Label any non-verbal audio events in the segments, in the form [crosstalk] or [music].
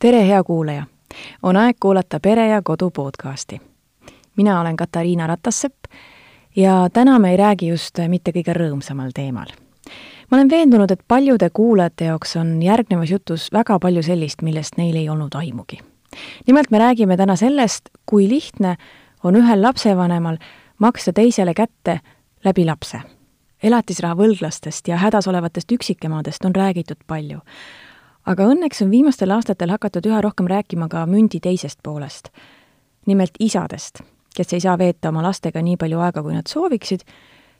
tere, hea kuulaja! on aeg kuulata Pere ja Kodu podcasti. mina olen Katariina Ratassepp ja täna me ei räägi just mitte kõige rõõmsamal teemal. ma olen veendunud, et paljude kuulajate jaoks on järgnevas jutus väga palju sellist, millest neil ei olnud aimugi. nimelt me räägime täna sellest, kui lihtne on ühel lapsevanemal maksta teisele kätte läbi lapse. elatisraha võlglastest ja hädas olevatest üksikemadest on räägitud palju aga õnneks on viimastel aastatel hakatud üha rohkem rääkima ka mündi teisest poolest. nimelt isadest, kes ei saa veeta oma lastega nii palju aega, kui nad sooviksid,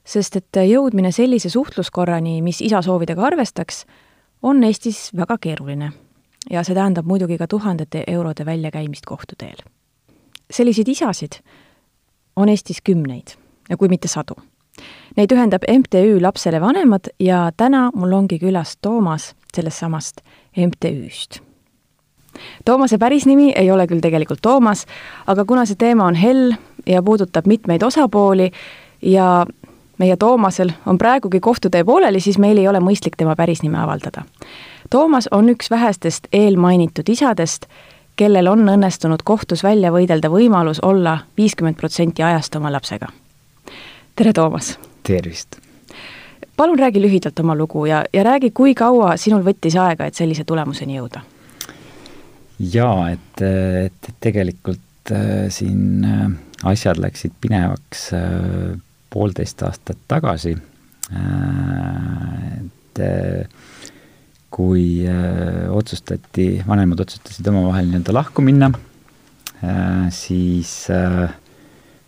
sest et jõudmine sellise suhtluskorrani, mis isa soovidega arvestaks, on Eestis väga keeruline. ja see tähendab muidugi ka tuhandete eurode väljakäimist kohtuteel. selliseid isasid on Eestis kümneid ja kui mitte sadu. Neid ühendab MTÜ Lapsele Vanemad ja täna mul ongi külas Toomas sellest samast MTÜ-st. Toomase päris nimi ei ole küll tegelikult Toomas, aga kuna see teema on hell ja puudutab mitmeid osapooli ja meie Toomasel on praegugi kohtutee pooleli, siis meil ei ole mõistlik tema päris nime avaldada. Toomas on üks vähestest eelmainitud isadest, kellel on õnnestunud kohtus välja võidelda võimalus olla viiskümmend protsenti ajast oma lapsega. tere, Toomas! tervist! Palun räägi lühidalt oma lugu ja, ja räägi, kui kaua sinul võttis aega, et sellise tulemuseni jõuda? jaa, et, et, tegelikult äh, siin äh, asjad läksid pinevaks äh, poolteist aastat tagasi et kui otsustati, vanemad otsustasid omavahel nii-öelda lahku minna siis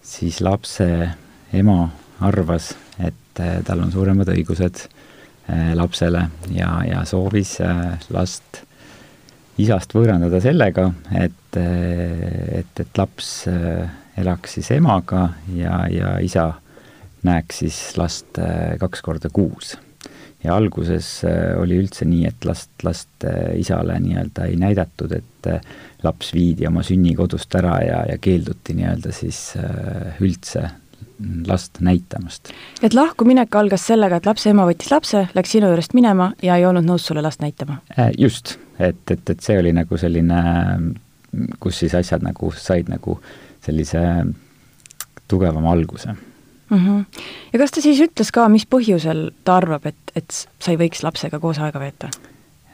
siis lapse ema arvas, et et tal on suuremad õigused äh, lapsele ja, ja soovis äh, last isast võõrandada sellega, et, äh, et, et laps elaks siis emaga ja, ja isa näeks siis last kaks korda kuus. ja alguses oli üldse nii, et last, last isale nii-öelda ei näidatud, et laps viidi oma sünnikodust ära ja, ja keelduti nii-öelda siis üldse last näitamast. et lahkuminek algas sellega, et lapse ema võttis lapse, läks sinu juurest minema ja ei olnud nõus sulle last näitama? Äh, just, et, et, et see oli nagu selline, kus siis asjad nagu said nagu sellise tugevama alguse mm. -hmm. ja kas ta siis ütles ka, mis põhjusel ta arvab, et, et sa ei võiks lapsega koos aega veeta?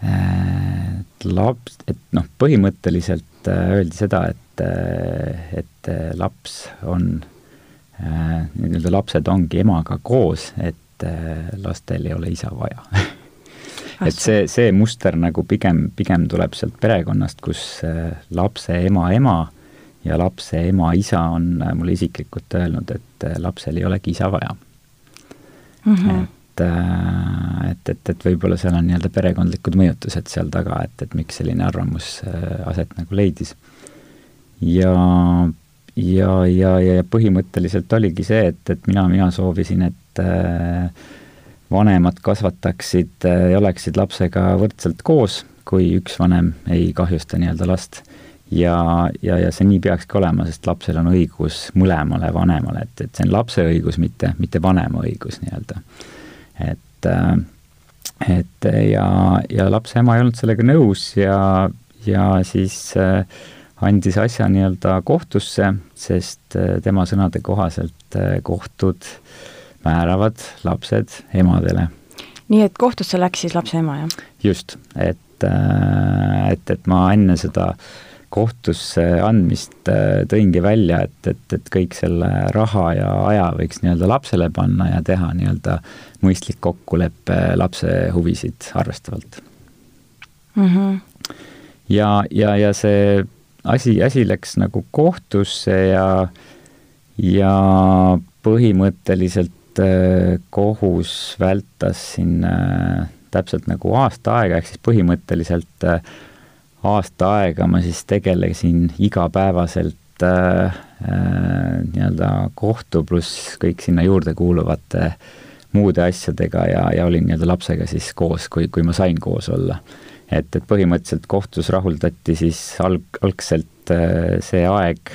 Äh, et laps, et noh, põhimõtteliselt äh, öeldi seda, et, et laps on Äh, nii-öelda lapsed ongi emaga koos, et äh, lastel ei ole isa vaja [laughs] et see, see muster nagu pigem, pigem tuleb sealt perekonnast, kus äh, lapse ema ema ja lapse ema isa on mulle isiklikult öelnud, et lapsel ei olegi isa vaja mm. -hmm. et, et, et, et võib-olla seal on nii-öelda perekondlikud mõjutused seal taga, et, et miks selline arvamus aset nagu leidis. ja ja, ja, ja põhimõtteliselt oligi see, et, et mina, mina soovisin, et äh, vanemad kasvataksid äh, ja oleksid lapsega võrdselt koos, kui üks vanem ei kahjusta nii-öelda last. ja, ja, ja see nii peakski olema, sest lapsel on õigus mõlemale vanemale, et, et see on lapse õigus, mitte, mitte vanema õigus nii-öelda. et äh, et ja, ja lapse ema ei olnud sellega nõus ja, ja siis äh, andis asja nii-öelda kohtusse, sest äh, tema sõnade kohaselt äh, kohtud määravad lapsed emadele. nii et kohtusse läks siis lapse ema, jah? just, et, äh, et, et ma enne seda kohtusse andmist tõingi välja, et, et, et kõik selle raha ja aja võiks nii-öelda lapsele panna ja teha nii-öelda mõistlik kokkulepe lapse huvisid arvestavalt mm. -hmm. ja, ja, ja see asi, asi läks nagu kohtusse ja, ja põhimõtteliselt äh, kohus vältas siin äh, täpselt nagu aasta aega, ehk siis põhimõtteliselt äh, aasta aega ma siis tegelesin igapäevaselt äh, nii-öelda kohtu pluss kõik sinna juurde kuuluvate muude asjadega ja, ja olin nii-öelda lapsega siis koos, kui, kui ma sain koos olla et, et põhimõtteliselt kohtus rahuldati siis alg-, algselt äh, see aeg,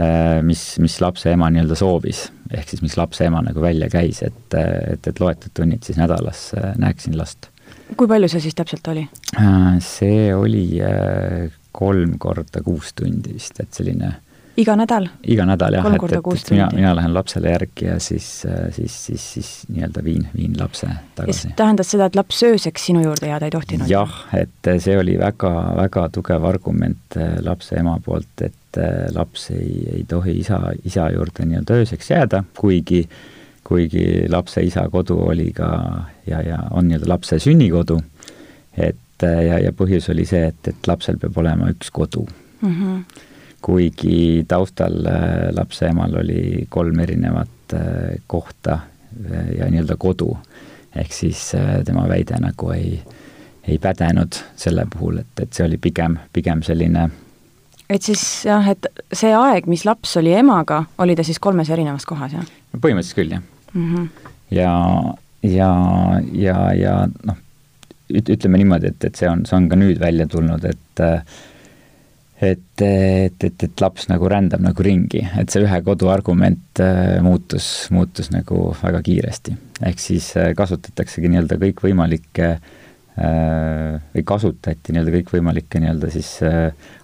äh, mis, mis lapse ema nii-öelda soovis, ehk siis mis lapse ema nagu välja käis, et, et, et loetud tunnid siis nädalas äh, näeksin last. kui palju see siis täpselt oli? see oli kolm korda kuus tundi vist, et selline iga nädal? iga nädal jah, et, et, et mina, mina lähen lapsele järgi ja siis, siis, siis, siis nii-öelda viin, viin lapse tagasi. see tähendas seda, et laps ööseks sinu juurde jääda ei tohtinud? jah, et see oli väga, väga tugev argument äh, lapse ema poolt, et äh, laps ei, ei tohi isa, isa juurde nii-öelda ööseks jääda, kuigi kuigi lapse isa kodu oli ka ja, ja on nii-öelda lapse sünnikodu, et äh, ja, ja põhjus oli see, et, et lapsel peab olema üks kodu mm. -hmm kuigi taustal äh, lapse emal oli kolm erinevat äh, kohta äh, ja nii-öelda kodu. ehk siis tema väide nagu ei, ei pädenud selle puhul, et, et see oli pigem, pigem selline et siis jah, et see aeg, mis laps oli emaga, oli ta siis kolmes erinevas kohas, jah? põhimõtteliselt küll, jah mm. -hmm. ja, ja, ja, ja noh, ütleme niimoodi, et, et see on, see on ka nüüd välja tulnud, et äh, et, et, et, et laps nagu rändab nagu ringi, et see ühe kodu argument äh, muutus, muutus nagu väga kiiresti. ehk siis äh, kasutataksegi nii-öelda kõikvõimalikke äh, või kasutati nii-öelda kõikvõimalikke nii-öelda siis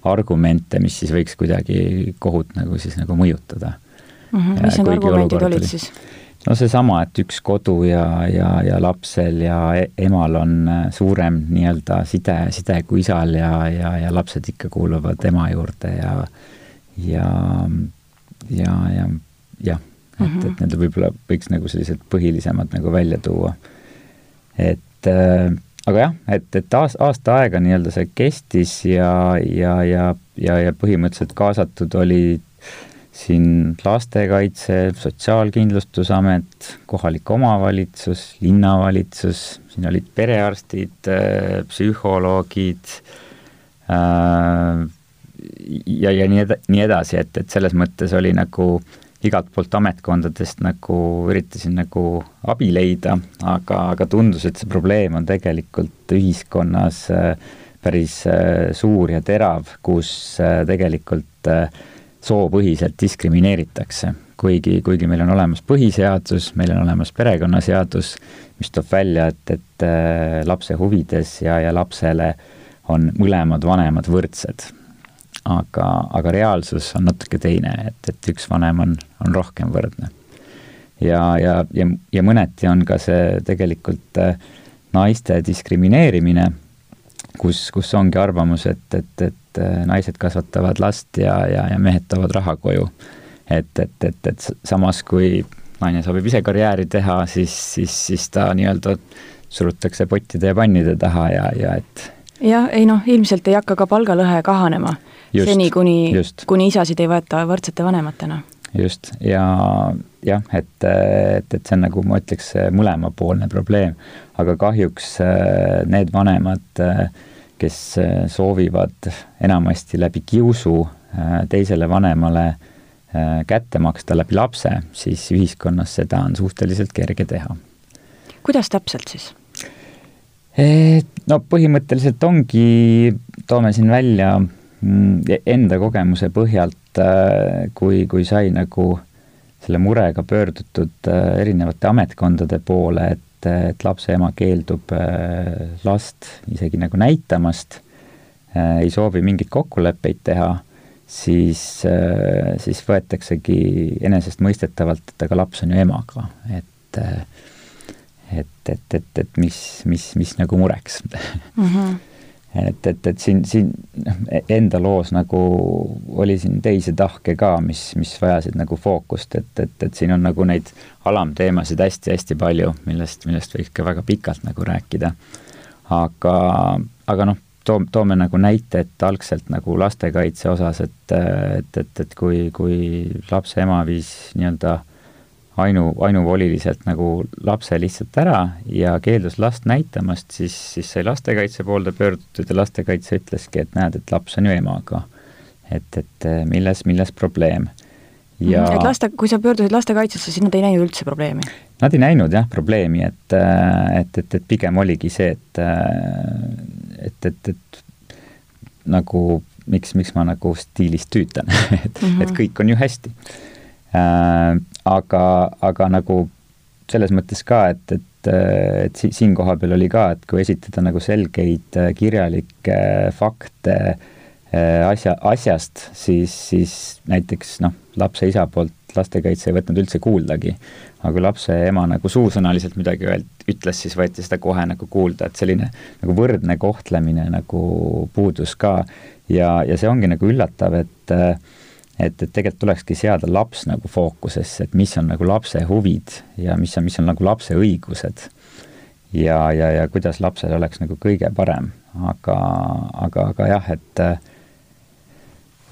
argumente, mis siis võiks kuidagi kohut nagu siis nagu mõjutada. -hmm. mis need argumendid olid oli. siis? No seesama, et üks kodu ja, ja, ja lapsel ja e-, emal on äh, suurem nii-öelda side, side kui isal ja, ja, ja lapsed ikka kuuluvad ema juurde ja, ja, ja, ja jah, et mm, -hmm. et need võib-olla võiks nagu sellised põhilisemad nagu välja tuua. et äh, aga jah, et, et aasta, aasta aega nii-öelda see kestis ja, ja, ja, ja, ja põhimõtteliselt kaasatud olid siin Lastekaitse, Sotsiaalkindlustusamet, kohalik omavalitsus, linnavalitsus, siin olid perearstid, äh, psühholoogid äh, ja, ja nii eda-, nii edasi, et, et selles mõttes oli nagu igalt poolt ametkondadest nagu üritasin nagu abi leida, aga, aga tundus, et see probleem on tegelikult ühiskonnas äh, päris suur ja terav, kus tegelikult äh, soopõhiselt diskrimineeritakse, kuigi, kuigi meil on olemas põhiseadus, meil on olemas perekonnaseadus, mis toob välja, et, et äh, lapse huvides ja, ja lapsele on mõlemad vanemad võrdsed. aga, aga reaalsus on natuke teine, et, et üks vanem on, on rohkem võrdne. ja, ja, ja, ja mõneti on ka see tegelikult äh, naiste diskrimineerimine, kus, kus ongi arvamus, et, et, et et äh, naised kasvatavad last ja, ja, ja mehed toovad raha koju. et, et, et, et samas, kui naine soovib ise karjääri teha, siis, siis, siis ta nii-öelda surutakse pottide ja pannide taha ja, ja et jah, ei noh, ilmselt ei hakka ka palgalõhe kahanema just, seni, kuni, kuni isasid ei võeta võrdsete vanematena. just, ja jah, et, et, et see on nagu ma ütleks, mõlemapoolne probleem, aga kahjuks äh, need vanemad äh, kes äh, soovivad enamasti läbi kiusu äh, teisele vanemale äh, kätte maksta läbi lapse, siis ühiskonnas seda on suhteliselt kerge teha. kuidas täpselt siis? No põhimõtteliselt ongi, toome siin välja mm, enda kogemuse põhjalt, kui, kui sai nagu selle murega pöördutud erinevate ametkondade poole, et et, et lapse ema keeldub äh, last isegi nagu näitamast, äh, ei soovi mingeid kokkuleppeid teha, siis, äh, siis võetaksegi enesestmõistetavalt, et aga laps on ju emaga, et et, et, et, et mis, mis, mis nagu mureks mm. -hmm et, et, et siin, siin enda loos nagu oli siin teisi tahke ka, mis, mis vajasid nagu fookust, et, et, et siin on nagu neid alamteemasid hästi-hästi palju, millest, millest võiks ka väga pikalt nagu rääkida. aga, aga noh, too, toome nagu näite, et algselt nagu lastekaitse osas, et, et, et, et kui, kui lapse ema viis nii-öelda ainu, ainuvoliliselt nagu lapse lihtsalt ära ja keeldus last näitamast, siis, siis sai lastekaitse poolde pöördutud ja lastekaitse ütleski, et näed, et laps on ju emaga. et, et eh, milles, milles probleem. ja et laste, kui sa pöördusid lastekaitsesse, siis nad ei näinud üldse probleemi? Nad ei näinud jah probleemi, et, eh, et, et, et pigem oligi see, et, eh, et, et, et nagu miks, miks ma nagu stiilis tüütan [laughs] et mm, -hmm. et kõik on ju hästi Äh, aga, aga nagu selles mõttes ka, et, et, et si-, siin koha peal oli ka, et kui esitada nagu selgeid äh, kirjalikke fakte asja, asjast, siis, siis näiteks noh, lapse isa poolt lastekaitse ei võtnud üldse kuuldagi. aga kui lapse ema nagu suusõnaliselt midagi ütles, siis võeti seda kohe nagu kuulda, et selline nagu võrdne kohtlemine nagu puudus ka. ja, ja see ongi nagu üllatav, et et, et tegelikult tulekski seada laps nagu fookusesse, et mis on nagu lapse huvid ja mis on, mis on nagu lapse õigused. ja, ja, ja kuidas lapsel oleks nagu kõige parem, aga, aga, aga jah, et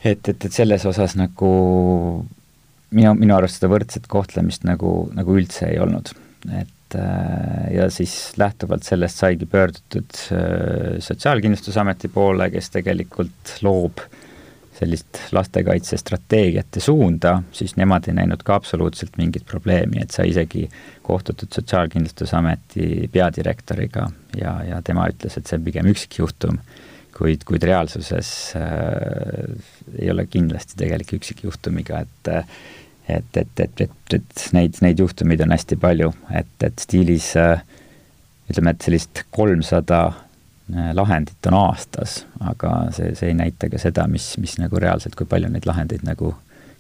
et, et, et selles osas nagu minu, minu arust seda võrdset kohtlemist nagu, nagu üldse ei olnud. et äh, ja siis lähtuvalt sellest saigi pöördutud äh, Sotsiaalkindlustusameti poole, kes tegelikult loob sellist lastekaitsestrateegiat ja suunda, siis nemad ei näinud ka absoluutselt mingit probleemi, et sai isegi kohtutud Sotsiaalkindlustusameti peadirektoriga ja, ja tema ütles, et see on pigem üksikjuhtum, kuid, kuid reaalsuses äh, ei ole kindlasti tegelik üksikjuhtumiga, et et, et, et, et, et neid, neid juhtumeid on hästi palju, et, et stiilis äh, ütleme, et sellist kolmsada lahendit on aastas, aga see, see ei näita ka seda, mis, mis nagu reaalselt, kui palju neid lahendeid nagu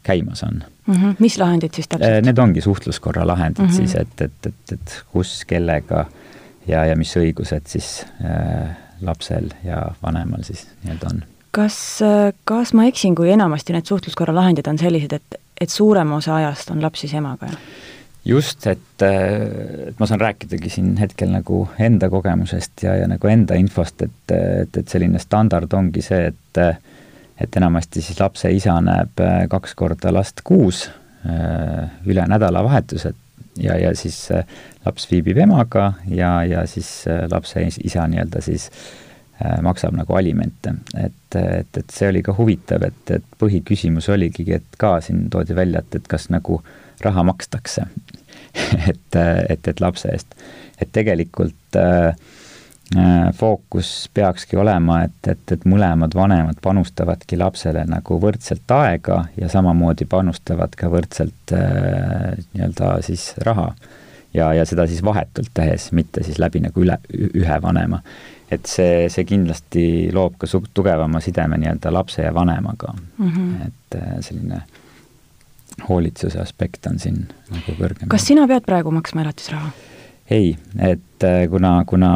käimas on mm. -hmm. mis lahendid siis täpselt? Äh, need ongi suhtluskorra lahendid mm -hmm. siis, et, et, et, et kus, kellega ja, ja mis õigused siis äh, lapsel ja vanemal siis nii-öelda on. kas, kas ma eksin, kui enamasti need suhtluskorra lahendid on sellised, et et suurem osa ajast on laps siis emaga? Just, et, et ma saan rääkidagi siin hetkel nagu enda kogemusest ja, ja nagu enda infost, et, et, et selline standard ongi see, et et enamasti siis lapse isa näeb kaks korda last kuus üle nädalavahetused ja, ja siis laps viibib emaga ja, ja siis lapse isa nii-öelda siis äh, Äh, maksab nagu alimente. et, et, et see oli ka huvitav, et, et põhiküsimus oligi, et ka siin toodi välja, et, et kas nagu raha makstakse [laughs] et, et, et lapse eest. et tegelikult äh, äh, fookus peakski olema, et, et, et mõlemad vanemad panustavadki lapsele nagu võrdselt aega ja samamoodi panustavad ka võrdselt äh, nii-öelda siis raha. ja, ja seda siis vahetult tehes, mitte siis läbi nagu üle, ühe vanema et see, see kindlasti loob ka su-, tugevama sideme nii-öelda lapse ja vanemaga mm. -hmm. et äh, selline hoolitsuse aspekt on siin nagu kõrgem. kas sina pead praegu maksma elatisraha? ei, et äh, kuna, kuna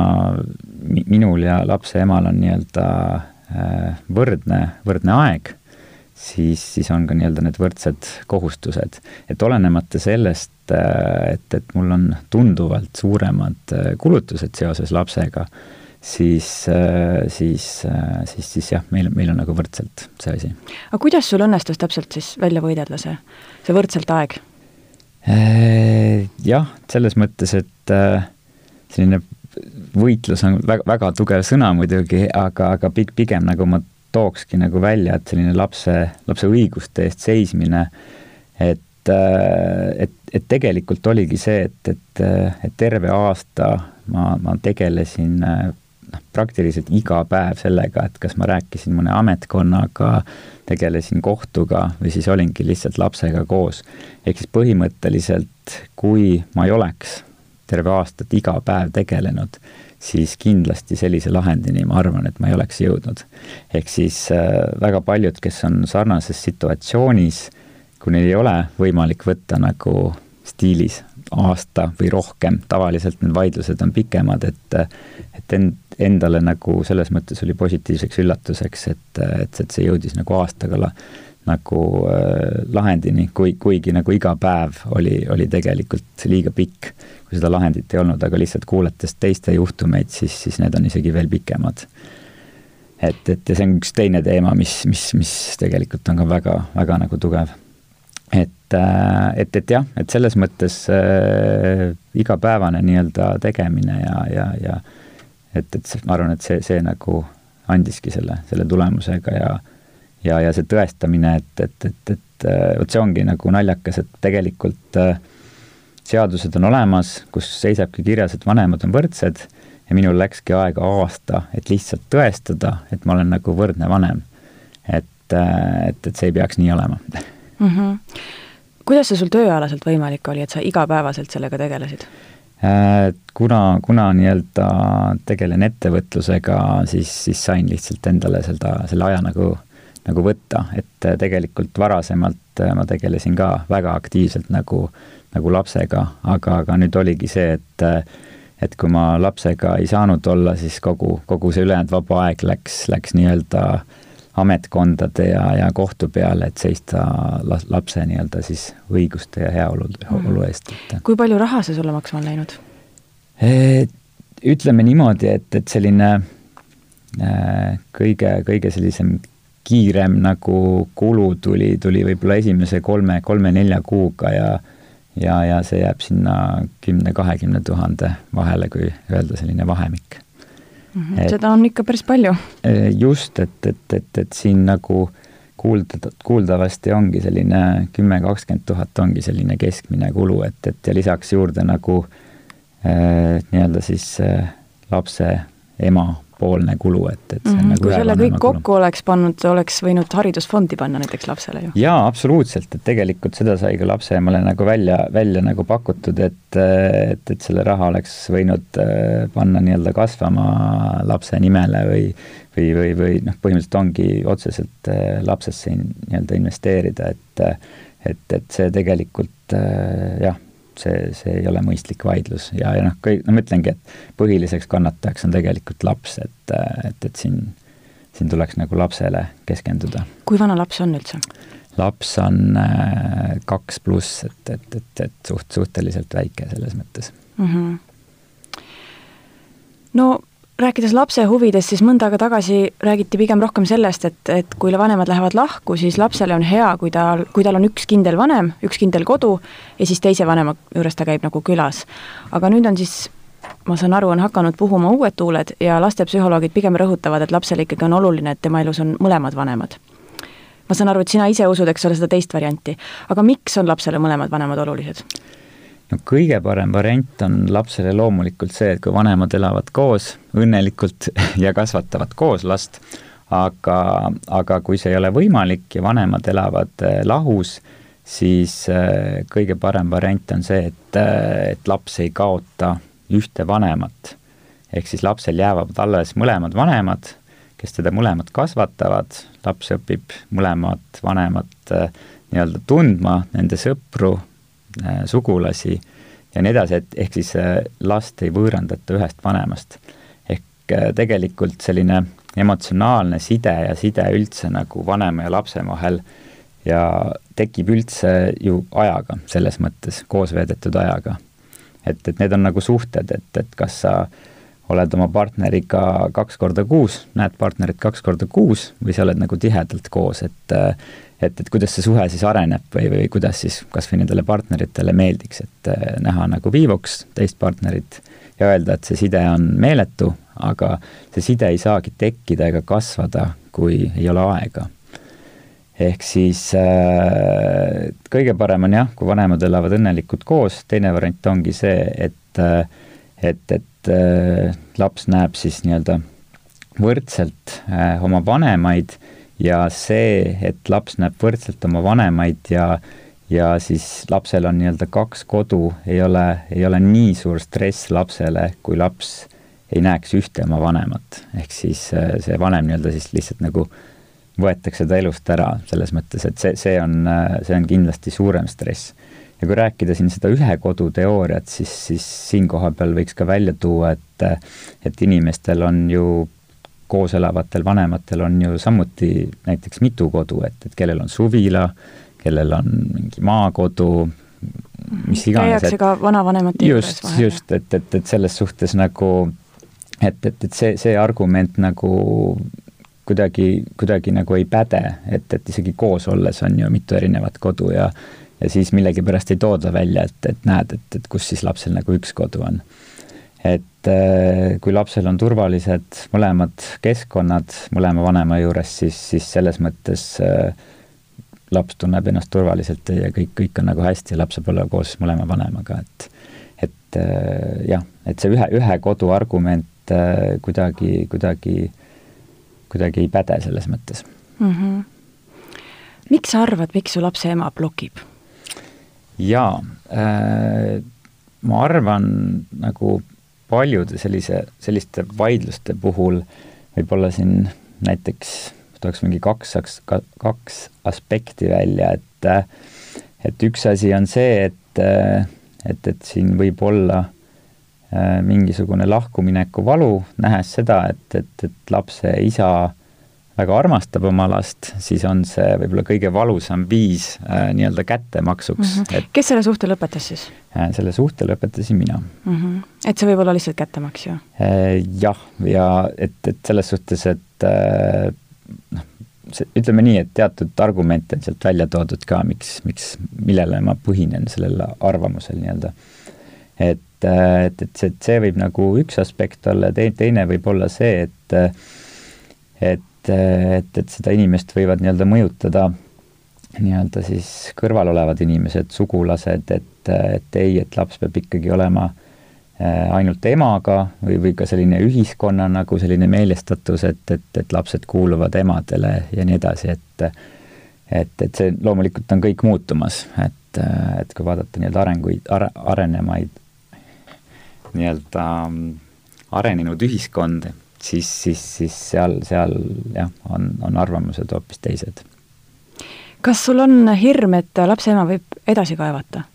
minul ja lapse emal on nii-öelda äh, võrdne, võrdne aeg, siis, siis on ka nii-öelda need võrdsed kohustused. et olenemata sellest, et, et mul on tunduvalt suuremad kulutused seoses lapsega, siis, äh, siis, äh, siis, siis jah, meil, meil on nagu võrdselt see asi. aga kuidas sul õnnestus täpselt siis välja võidelda see, see võrdselt aeg? Äh, jah, selles mõttes, et selline võitlus on väga, väga tugev sõna muidugi, aga, aga pigem nagu ma tookski nagu välja, et selline lapse, lapse õiguste eest seismine, et et, et tegelikult oligi see, et, et, et terve aasta ma, ma tegelesin noh, praktiliselt iga päev sellega, et kas ma rääkisin mõne ametkonnaga, tegelesin kohtuga või siis olingi lihtsalt lapsega koos. ehk siis põhimõtteliselt, kui ma ei oleks terve aastat iga päev tegelenud, siis kindlasti sellise lahendini ma arvan, et ma ei oleks jõudnud. ehk siis äh, väga paljud, kes on sarnases situatsioonis, kui neil ei ole võimalik võtta nagu stiilis aasta või rohkem, tavaliselt need vaidlused on pikemad, et et end, endale nagu selles mõttes oli positiivseks üllatuseks, et, et, et see jõudis nagu aastaga la, nagu äh, lahendini, kui, kuigi nagu iga päev oli, oli tegelikult liiga pikk, kui seda lahendit ei olnud, aga lihtsalt kuulates teiste juhtumeid, siis, siis need on isegi veel pikemad. et, et ja see on üks teine teema, mis, mis, mis tegelikult on ka väga, väga nagu tugev et, äh, et, et jah, et selles mõttes äh, igapäevane nii-öelda tegemine ja, ja, ja et, et ma arvan, et see, see nagu andiski selle, selle tulemusega ja ja, ja see tõestamine, et, et, et, et äh, vot see ongi nagu naljakas, et tegelikult äh, seadused on olemas, kus seisabki kirjas, et vanemad on võrdsed ja minul läkski aega aasta, et lihtsalt tõestada, et ma olen nagu võrdne vanem. et, et, et see ei peaks nii olema [laughs] mm. -hmm. kuidas see sul tööalaselt võimalik oli, et sa igapäevaselt sellega tegelesid? Äh, kuna, kuna nii-öelda tegelen ettevõtlusega, siis, siis sain lihtsalt endale seda, selle aja nagu nagu võtta, et äh, tegelikult varasemalt äh, ma tegelesin ka väga aktiivselt nagu, nagu lapsega, aga, aga nüüd oligi see, et äh, et kui ma lapsega ei saanud olla, siis kogu, kogu see ülejäänud vaba aeg läks, läks nii-öelda ametkondade ja, ja kohtu peale, et seista lapse nii-öelda siis õiguste ja heaolu mm. eest, et. kui palju raha see sulle maksma on läinud? ütleme niimoodi, et, et selline kõige, kõige sellisem kiirem nagu kulu tuli, tuli võib-olla esimese kolme, kolme-nelja kuuga ja ja, ja see jääb sinna kümne-kahekümne tuhande vahele, kui öelda selline vahemik. Et, seda on ikka päris palju. E, just, et, et, et, et siin nagu kuulda, kuuldavasti ongi selline kümme, kakskümmend tuhat ongi selline keskmine kulu, et, et ja lisaks juurde nagu äh, nii-öelda siis äh, lapse ema poolne kulu, et, et see mm -hmm. nagu kui selle kõik kokku kulu. oleks pannud, oleks võinud haridusfondi panna näiteks lapsele ju? jaa, absoluutselt, et tegelikult seda sai ka lapseemale nagu välja, välja nagu pakutud, et, et, et selle raha oleks võinud äh, panna nii-öelda kasvama lapse nimele või või, või, või noh, põhimõtteliselt ongi otseselt äh, lapsesse nii-öelda investeerida, et et, et see tegelikult äh, jah see, see ei ole mõistlik vaidlus ja, ja noh, kõik, no ma ütlengi, et põhiliseks kannatajaks on tegelikult laps, et, et, et siin, siin tuleks nagu lapsele keskenduda. kui vana laps on üldse? laps on äh, kaks pluss, et, et, et, et suht, suhteliselt väike selles mõttes mm. -hmm. no rääkides lapse huvidest, siis mõnda aega tagasi räägiti pigem rohkem sellest, et, et kui vanemad lähevad lahku, siis lapsele on hea, kui ta, kui tal on üks kindel vanem, üks kindel kodu ja siis teise vanema juures ta käib nagu külas. aga nüüd on siis ma saan aru, on hakanud puhuma uued tuuled ja lastepsühholoogid pigem rõhutavad, et lapsele ikkagi on oluline, et tema elus on mõlemad vanemad. ma saan aru, et sina ise usud, eks ole, seda teist varianti, aga miks on lapsele mõlemad vanemad olulised? No kõige parem variant on lapsele loomulikult see, et kui vanemad elavad koos õnnelikult [laughs] ja kasvatavad koos last, aga, aga kui see ei ole võimalik ja vanemad elavad eh, lahus, siis eh, kõige parem variant on see, et, eh, et laps ei kaota ühte vanemat. ehk siis lapsel jäävad alles mõlemad vanemad, kes teda mõlemad kasvatavad, laps õpib mõlemat vanemat nii-öelda tundma, nende sõpru, Äh, sugulasi ja nii edasi, et ehk siis äh, last ei võõrandata ühest vanemast. ehk äh, tegelikult selline emotsionaalne side ja side üldse nagu vanema ja lapse vahel ja tekib üldse ju ajaga, selles mõttes, koos veedetud ajaga. et, et need on nagu suhted, et, et kas sa oled oma partneriga kaks korda kuus, näed partnerit kaks korda kuus või sa oled nagu tihedalt koos, et et, et kuidas see suhe siis areneb või, või kuidas siis kas või nendele partneritele meeldiks, et äh, näha nagu viivuks teist partnerit ja öelda, et see side on meeletu, aga see side ei saagi tekkida ega kasvada, kui ei ole aega. ehk siis äh, kõige parem on jah, kui vanemad elavad õnnelikult koos, teine variant ongi see, et äh, et, et äh, laps näeb siis nii-öelda võrdselt äh, oma vanemaid ja see, et laps näeb võrdselt oma vanemaid ja ja siis lapsel on nii-öelda kaks kodu, ei ole, ei ole nii suur stress lapsele, kui laps ei näeks ühte oma vanemat. ehk siis äh, see vanem nii-öelda siis lihtsalt nagu võetakse ta elust ära, selles mõttes, et see, see on, see on kindlasti suurem stress. Ja kui rääkida siin seda ühe kodu teooriat, siis, siis siin koha peal võiks ka välja tuua, et et inimestel on ju koos elavatel vanematel on ju samuti näiteks mitu kodu, et, et kellel on suvila, kellel on mingi maakodu, mis iganes. käiakse ka vanavanemate vahel. just, et, et, et selles suhtes nagu, et, et, et see, see argument nagu kuidagi, kuidagi nagu ei päde, et, et isegi koos olles on ju mitu erinevat kodu ja ja siis millegipärast ei tooda välja, et, et näed, et, et kus siis lapsel nagu üks kodu on et äh, kui lapsel on turvalised mõlemad keskkonnad mõlema vanema juures, siis, siis selles mõttes äh, laps tunneb ennast turvaliselt ja kõik, kõik on nagu hästi ja laps saab olla koos mõlema vanemaga, et et äh, jah, et see ühe, ühe kodu argument kuidagi, kuidagi, kuidagi ei päde selles mõttes mm. -hmm. miks sa arvad, miks su lapse ema blokib? Jaa. Äh,, ma arvan nagu paljude sellise, selliste vaidluste puhul võib-olla siin näiteks tooks mingi kaks, kaks aspekti välja, et et üks asi on see, et, et, et siin võib olla mingisugune lahkumineku valu, nähes seda, et, et, et lapse isa väga armastab oma last, siis on see võib-olla kõige valusam viis äh, nii-öelda kättemaksuks mm. -hmm. et kes selle suhte lõpetas siis äh,? selle suhte lõpetasin mina mm. -hmm. et see võib olla lihtsalt kättemaks ju äh,? jah, ja et, et selles suhtes, et äh, noh, see, ütleme nii, et teatud argumente on sealt välja toodud ka, miks, miks, millele ma põhinen sellel arvamusel nii-öelda. et, äh, et, et see, see võib nagu üks aspekt olla, teine võib olla see, et et et, et seda inimest võivad nii-öelda mõjutada nii-öelda siis kõrval olevad inimesed, sugulased, et, et ei, et laps peab ikkagi olema äh, ainult emaga või, või ka selline ühiskonna nagu selline meelestatus, et, et, et lapsed kuuluvad emadele ja nii edasi, et et, et see loomulikult on kõik muutumas, et, et kui vaadata nii-öelda arenguid are,, arenemaid nii-öelda mm, arenenud ühiskondi, siis, siis, siis seal, seal jah, on, on arvamused hoopis teised. kas sul on hirm, et lapse ema võib edasi kaevata?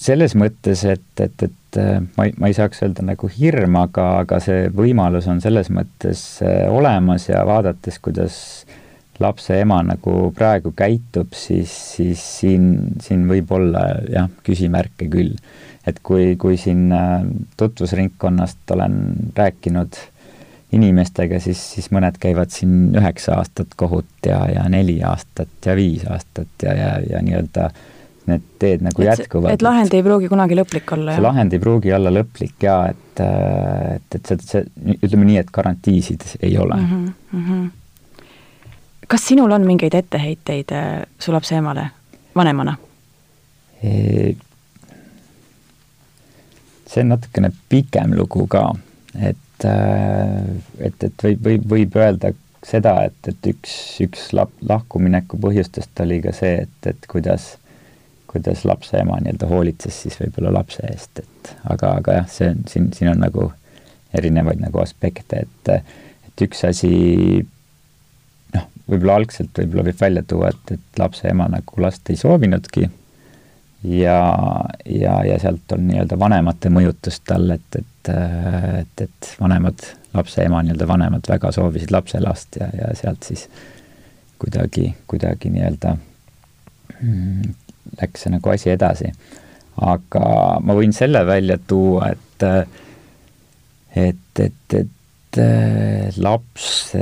selles mõttes, et, et, et ma ei, ma ei saaks öelda nagu hirm, aga, aga see võimalus on selles mõttes äh, olemas ja vaadates, kuidas lapse ema nagu praegu käitub, siis, siis siin, siin võib olla jah, küsimärke küll et kui, kui siin äh, tutvusringkonnast olen rääkinud inimestega, siis, siis mõned käivad siin üheksa aastat kohut ja, ja neli aastat ja viis aastat ja, ja, ja nii-öelda need teed nagu et, jätkuvad. et lahend ei pruugi kunagi lõplik olla, jah? lahend ei pruugi olla lõplik jaa, et, äh, et, et see, see, ütleme nii, et garantiisid ei ole mm. -hmm, mm -hmm. Kas sinul on mingeid etteheiteid äh, su lapse emale vanemana? See on natukene pikem lugu ka, et, äh, et, et võib, võib, võib öelda seda, et, et üks, üks lap-, lahkumineku põhjustest oli ka see, et, et kuidas, kuidas lapse ema nii-öelda hoolitses siis võib-olla lapse eest, et aga, aga jah, see on, siin, siin on nagu erinevaid nagu aspekte, et, et üks asi võib-olla algselt võib-olla võib välja tuua, et, et lapse ema nagu last ei soovinudki ja, ja, ja sealt on nii-öelda vanemate mõjutus tal, et, et, et, et vanemad, lapse ema nii-öelda vanemad väga soovisid lapselast ja, ja sealt siis kuidagi, kuidagi nii-öelda mm, läks see nagu asi edasi. aga ma võin selle välja tuua, et, et, et, et laps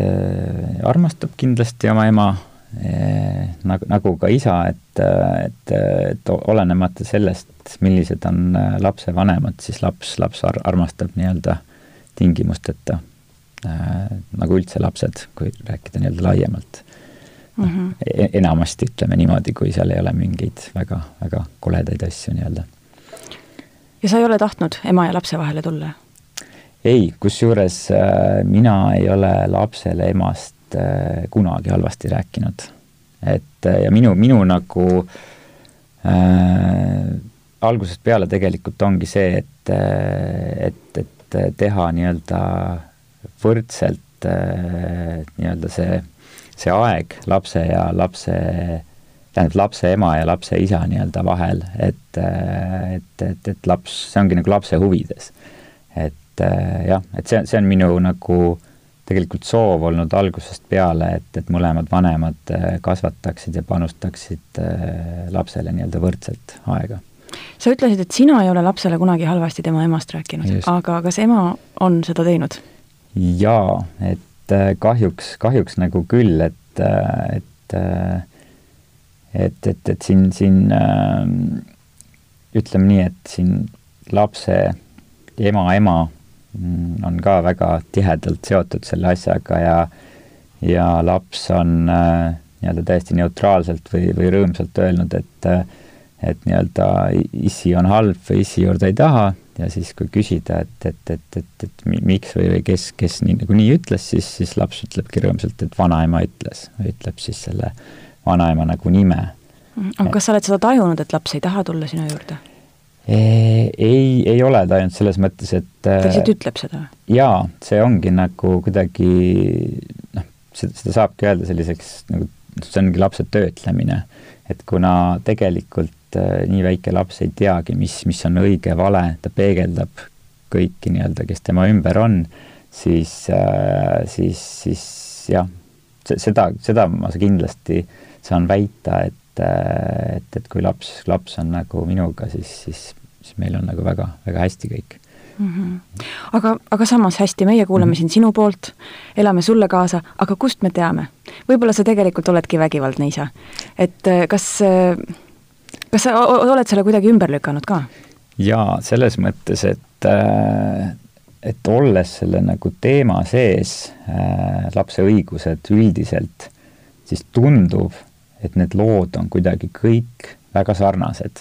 armastab kindlasti oma ema Eh, nagu, nagu ka isa, et, et, et olenemata sellest, millised on lapse vanemad, siis laps, laps ar armastab nii-öelda tingimusteta äh,, nagu üldse lapsed, kui rääkida nii-öelda laiemalt mm. -hmm. enamasti ütleme niimoodi, kui seal ei ole mingeid väga, väga koledaid asju nii-öelda. ja sa ei ole tahtnud ema ja lapse vahele tulla? Ei, kusjuures äh, mina ei ole lapsele emast äh, kunagi halvasti rääkinud. et äh, ja minu, minu nagu äh, algusest peale tegelikult ongi see, et, et, et teha nii-öelda võrdselt äh, nii-öelda see, see aeg lapse ja lapse, tähendab lapse ema ja lapse isa nii-öelda vahel, et, et, et, et laps, see ongi nagu lapse huvides. Et jah, et see, see on minu nagu tegelikult soov olnud algusest peale, et, et mõlemad vanemad äh, kasvataksid ja panustaksid äh, lapsele nii-öelda võrdselt aega. sa ütlesid, et sina ei ole lapsele kunagi halvasti tema emast rääkinud, aga kas ema on seda teinud? jaa, et äh, kahjuks, kahjuks nagu küll, et, et et, et, et siin, siin ütleme nii, et siin lapse ema, ema on ka väga tihedalt seotud selle asjaga ja ja laps on äh, nii-öelda täiesti neutraalselt või, või rõõmsalt öelnud, et äh, et nii-öelda issi on halb või issi juurde ei taha ja siis, kui küsida, et, et, et, et, et miks või, või kes, kes nii nagu nii ütles, siis, siis laps ütlebki rõõmsalt, et vanaema ütles, ütleb siis selle vanaema nagu nime. aga kas sa oled seda tajunud, et laps ei taha tulla sinu juurde? Ei, ei ole ta ainult selles mõttes, et ta lihtsalt ütleb seda? jaa, see ongi nagu kuidagi noh, seda saabki öelda selliseks nagu, see ongi lapse töötlemine. et kuna tegelikult äh, nii väike laps ei teagi, mis, mis on õige, vale, ta peegeldab kõiki nii-öelda, kes tema ümber on, siis äh,, siis, siis jah, seda, seda ma kindlasti saan väita, et, äh, et, et kui laps, laps on nagu minuga, siis, siis, siis meil on nagu väga, väga hästi kõik mm. -hmm. aga, aga samas hästi, meie kuulame mm -hmm. sind sinu poolt, elame sulle kaasa, aga kust me teame? võib-olla sa tegelikult oledki vägivaldne isa. et äh, kas, äh, kas sa oled selle kuidagi ümber lükanud ka? jaa, selles mõttes, et äh, et olles selle nagu teema sees äh,, lapse õigused üldiselt, siis tundub, et need lood on kuidagi kõik väga sarnased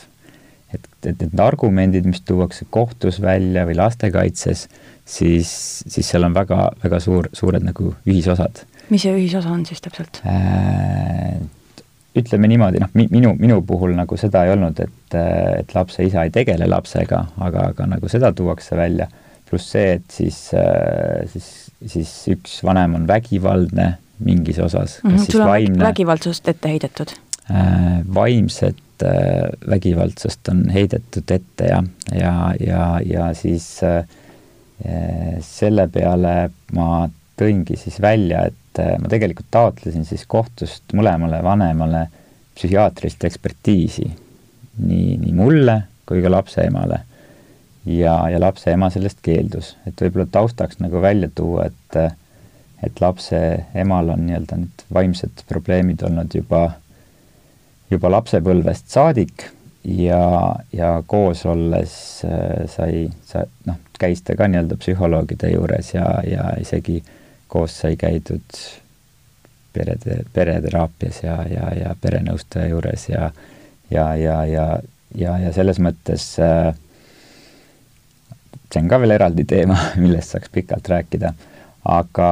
et, et need argumendid, mis tuuakse kohtus välja või lastekaitses, siis, siis seal on väga, väga suur, suured nagu ühisosad. mis see ühisosa on siis täpselt äh,? ütleme niimoodi, noh, minu, minu puhul nagu seda ei olnud, et, et lapse isa ei tegele lapsega, aga, aga nagu seda tuuakse välja, pluss see, et siis, siis, siis üks vanem on vägivaldne mingis osas, mm -hmm, siis vaimne vägivaldsust ette heidetud äh,? vaimset Äh, vägivaldsust on heidetud ette ja, ja, ja, ja siis äh, selle peale ma tõingi siis välja, et äh, ma tegelikult taotlesin siis kohtust mõlemale vanemale psühhiaatrilist ekspertiisi. nii, nii mulle kui ka lapse emale. ja, ja lapse ema sellest keeldus, et võib-olla taustaks nagu välja tuua, et et lapse emal on nii-öelda need vaimsed probleemid olnud juba juba lapsepõlvest saadik ja, ja koos olles äh, sai, sa noh, käis ta ka nii-öelda psühholoogide juures ja, ja isegi koos sai käidud perede, pereteraapias ja, ja, ja perenõustaja juures ja ja, ja, ja, ja, ja selles mõttes äh, see on ka veel eraldi teema, [laughs] millest saaks pikalt rääkida, aga,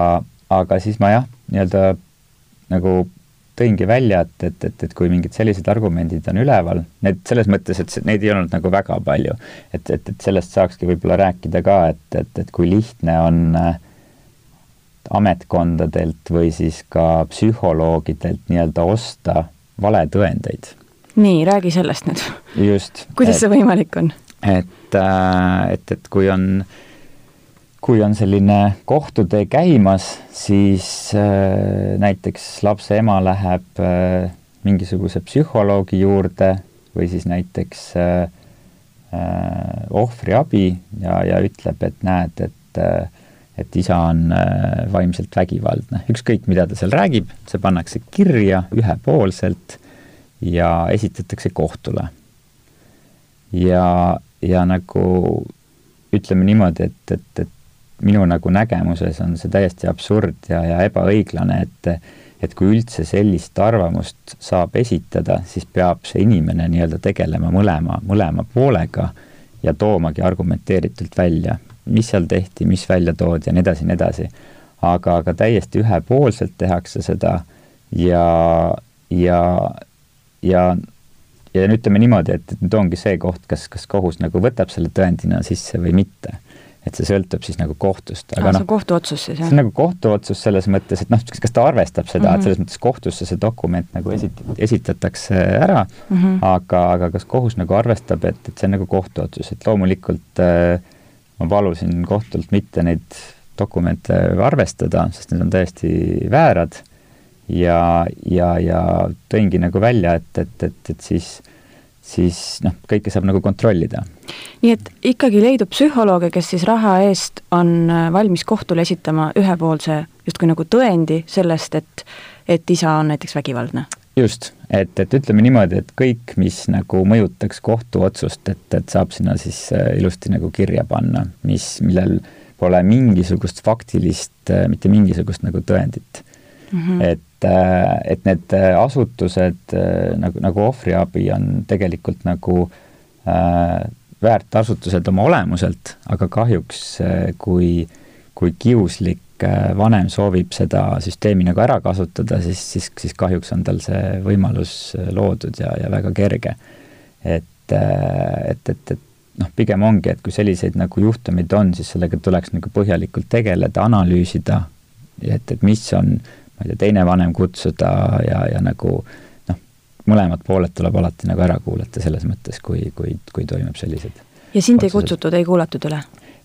aga siis ma jah, nii-öelda nagu tõingi välja, et, et, et, et kui mingid sellised argumendid on üleval, need selles mõttes, et neid ei olnud nagu väga palju. et, et, et sellest saakski võib-olla rääkida ka, et, et, et kui lihtne on äh, ametkondadelt või siis ka psühholoogidelt nii-öelda osta valetõendeid. nii, räägi sellest nüüd. just. kuidas et, see võimalik on? et, äh, et, et kui on äh, kui on selline kohtutee käimas, siis äh, näiteks lapse ema läheb äh, mingisuguse psühholoogi juurde või siis näiteks äh, ohvriabi ja, ja ütleb, et näed, et et isa on vaimselt vägivaldne, ükskõik, mida ta seal räägib, see pannakse kirja ühepoolselt ja esitatakse kohtule. ja, ja nagu ütleme niimoodi, et, et, et minu nagu nägemuses on see täiesti absurd ja, ja ebaõiglane, et et kui üldse sellist arvamust saab esitada, siis peab see inimene nii-öelda tegelema mõlema, mõlema poolega ja toomagi argumenteeritult välja, mis seal tehti, mis välja toodi ja nii edasi ja nii edasi. aga, aga täiesti ühepoolselt tehakse seda ja, ja, ja ja ütleme niimoodi, et nüüd ongi see koht, kas, kas kohus nagu võtab selle tõendina sisse või mitte et see sõltub siis nagu kohtust. aga noh, see on kohtuotsus siis, jah? see on nagu kohtuotsus selles mõttes, et noh, kas ta arvestab seda mm, -hmm. et mhm. selles mõttes kohtusse see dokument nagu esit-, esitatakse ära mm, -hmm. aga, aga kas kohus nagu arvestab, et, et see on nagu kohtuotsus, et loomulikult äh, ma palusin kohtult mitte neid dokumente arvestada, sest need on täiesti väärad ja, ja, ja tõingi nagu välja, et, et, et, et siis äh, siis noh, kõike saab nagu kontrollida. nii et ikkagi leidub psühholooge, kes siis raha eest on äh, valmis kohtule esitama ühepoolse justkui nagu tõendi sellest, et et isa on näiteks vägivaldne? just, et, et ütleme niimoodi, et kõik, mis nagu mõjutaks kohtuotsust, et, et saab sinna siis äh, ilusti nagu kirja panna, mis, millel pole mingisugust faktilist, äh, mitte mingisugust nagu tõendit mm. -hmm. et et need äh, asutused äh, nagu, nagu ohvriabi on tegelikult nagu äh, väärt asutused oma olemuselt, aga kahjuks kui, kui kiuslik vanem soovib seda süsteemi nagu ära kasutada, siis, siis, siis kahjuks on tal see võimalus loodud ja, ja väga kerge. et, et, et, et noh, pigem ongi, et kui selliseid nagu juhtumeid on, siis sellega tuleks nagu põhjalikult tegeleda, analüüsida, et, et mis on, ma ei tea, teine vanem kutsuda ja, ja nagu noh, mõlemad pooled tuleb alati nagu ära kuulata selles mõttes, kui, kui, kui toimub sellised ja sind ei kutsutud, ei kuulatud üle?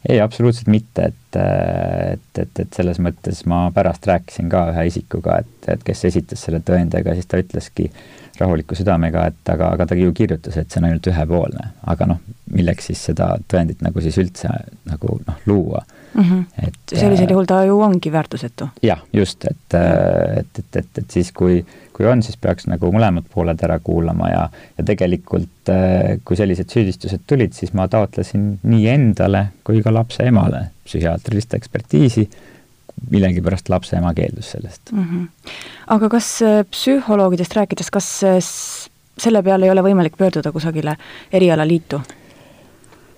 ei, absoluutselt mitte, et, et, et, et selles mõttes ma pärast rääkisin ka ühe isikuga, et, et kes esitas selle tõendiga, siis ta ütleski, rahuliku südamega, et aga, aga ta ju kirjutas, et see on ainult ühepoolne. aga noh, milleks siis seda tõendit nagu siis üldse nagu noh, luua mm. -hmm. et sellisel äh, juhul ta ju ongi väärtusetu. jah, just, et, et, et, et, et siis, kui, kui on, siis peaks nagu mõlemad pooled ära kuulama ja, ja tegelikult äh, kui sellised süüdistused tulid, siis ma taotlesin nii endale kui ka lapse emale psühhiaatrilist ekspertiisi millegipärast lapse ema keeldus sellest mm. -hmm. aga kas äh, psühholoogidest rääkides, kas äh, selle peale ei ole võimalik pöörduda kusagile erialaliitu?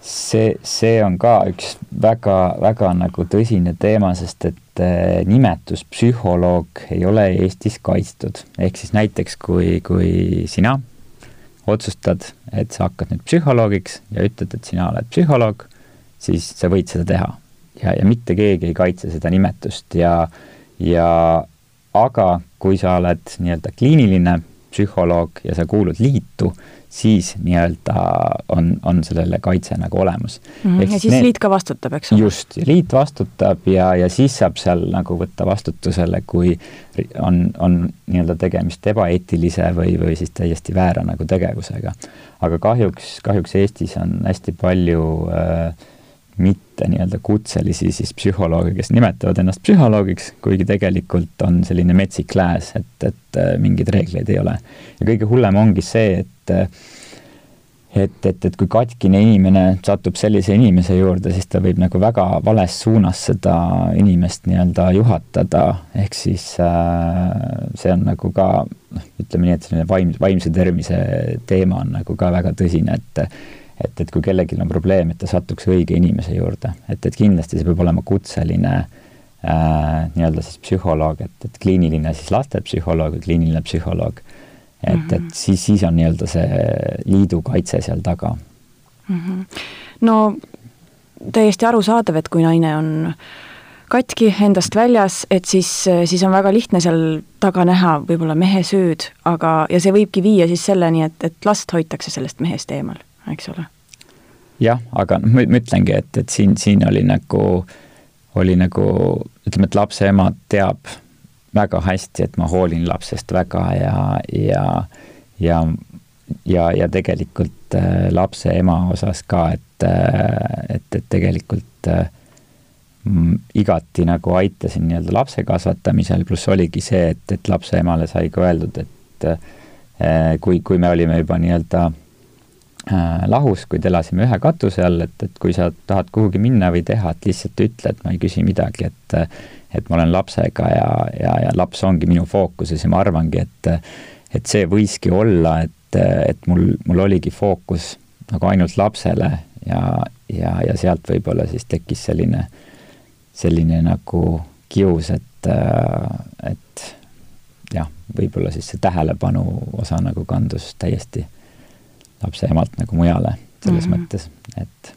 see, see on ka üks väga, väga nagu tõsine teema, sest et äh, nimetus psühholoog ei ole Eestis kaitstud. ehk siis näiteks, kui, kui sina otsustad, et sa hakkad nüüd psühholoogiks ja ütled, et sina oled psühholoog, siis sa võid seda teha ja, ja mitte keegi ei kaitse seda nimetust ja, ja aga kui sa oled nii-öelda kliiniline psühholoog ja sa kuulud liitu, siis nii-öelda on, on sellele kaitse nagu olemas mm. -hmm. ja siis need, liit ka vastutab, eks ole? just, liit vastutab ja, ja siis saab seal nagu võtta vastutusele, kui on, on nii-öelda tegemist ebaeetilise või, või siis täiesti väära nagu tegevusega. aga kahjuks, kahjuks Eestis on hästi palju äh, mitte nii-öelda kutselisi siis psühholooge, kes nimetavad ennast psühholoogiks, kuigi tegelikult on selline metsik lääs, et, et äh, mingeid reegleid ei ole. ja kõige hullem ongi see, et äh, et, et, et kui katkine inimene satub sellise inimese juurde, siis ta võib nagu väga vales suunas seda inimest nii-öelda juhatada, ehk siis äh, see on nagu ka noh, ütleme nii, et selline vaim, vaimse tervise teema on nagu ka väga tõsine, et et, et kui kellelgi on probleem, et ta satuks õige inimese juurde, et, et kindlasti see peab olema kutseline äh, nii-öelda siis psühholoog, et, et kliiniline siis lastepsühholoog või kliiniline psühholoog. et mm, -hmm. et siis, siis on nii-öelda see liidu kaitse seal taga mm. -hmm. no täiesti arusaadav, et kui naine on katki, endast väljas, et siis, siis on väga lihtne seal taga näha võib-olla mehe süüd, aga, ja see võibki viia siis selleni, et, et last hoitakse sellest mehest eemal eks ole. jah, aga noh, ma ütlengi, et, et siin, siin oli nagu, oli nagu ütleme, et lapse ema teab väga hästi, et ma hoolin lapsest väga ja, ja, ja, ja, ja tegelikult äh, lapse ema osas ka, et, äh, et, et tegelikult äh, igati nagu aitasin nii-öelda lapse kasvatamisel, pluss oligi see, et, et lapse emale sai ka öeldud, et äh, kui, kui me olime juba nii-öelda lahus, kuid elasime ühe katuse all, et, et kui sa tahad kuhugi minna või teha, et lihtsalt ütle, et ma ei küsi midagi, et et ma olen lapsega ja, ja, ja laps ongi minu fookuses ja ma arvangi, et et see võiski olla, et, et mul, mul oligi fookus nagu ainult lapsele ja, ja, ja sealt võib-olla siis tekkis selline, selline nagu kius, et, et jah, võib-olla siis see tähelepanu osa nagu kandus täiesti lapse emalt nagu mujale selles mm -hmm. mõttes, et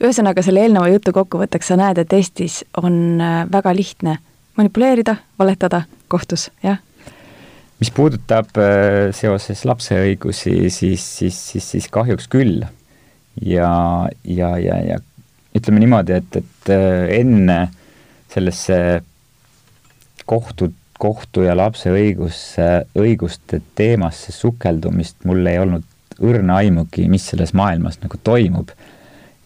ühesõnaga, selle eelneva jutu kokkuvõtteks sa näed, et Eestis on äh, väga lihtne manipuleerida, valetada kohtus, jah? mis puudutab äh, seoses lapse õigusi, siis, siis, siis, siis kahjuks küll. ja, ja, ja, ja ütleme niimoodi, et, et äh, enne sellesse kohtu kohtu ja lapse õigusse, õiguste teemasse sukeldumist mul ei olnud õrna aimugi, mis selles maailmas nagu toimub.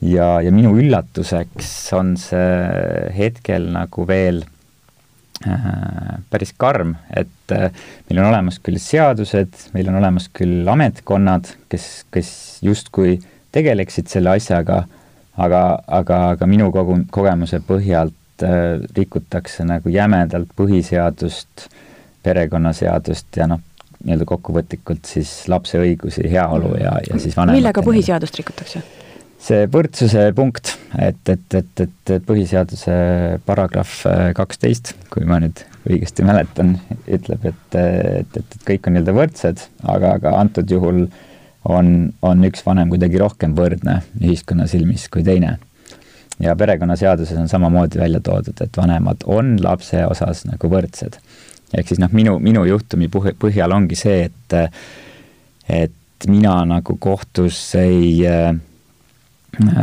ja, ja minu üllatuseks on see hetkel nagu veel äh, päris karm, et äh, meil on olemas küll seadused, meil on olemas küll ametkonnad, kes, kes justkui tegeleksid selle asjaga, aga, aga, aga minu kogu, kogemuse põhjalt äh, rikutakse nagu jämedalt põhiseadust, perekonnaseadust ja noh, nii-öelda kokkuvõtlikult siis lapse õigusi, heaolu ja, ja siis vanemate millega põhiseadust rikutakse? see võrdsuse punkt, et, et, et, et põhiseaduse paragrahv äh, kaksteist, kui ma nüüd õigesti mäletan, ütleb, et, et, et, et kõik on nii-öelda võrdsed, aga, aga antud juhul on, on üks vanem kuidagi rohkem võrdne ühiskonna silmis kui teine. Ja perekonnaseaduses on samamoodi välja toodud, et vanemad on lapse osas nagu võrdsed. ehk siis noh, minu, minu juhtumi põhjal ongi see, et, et mina nagu kohtus ei äh,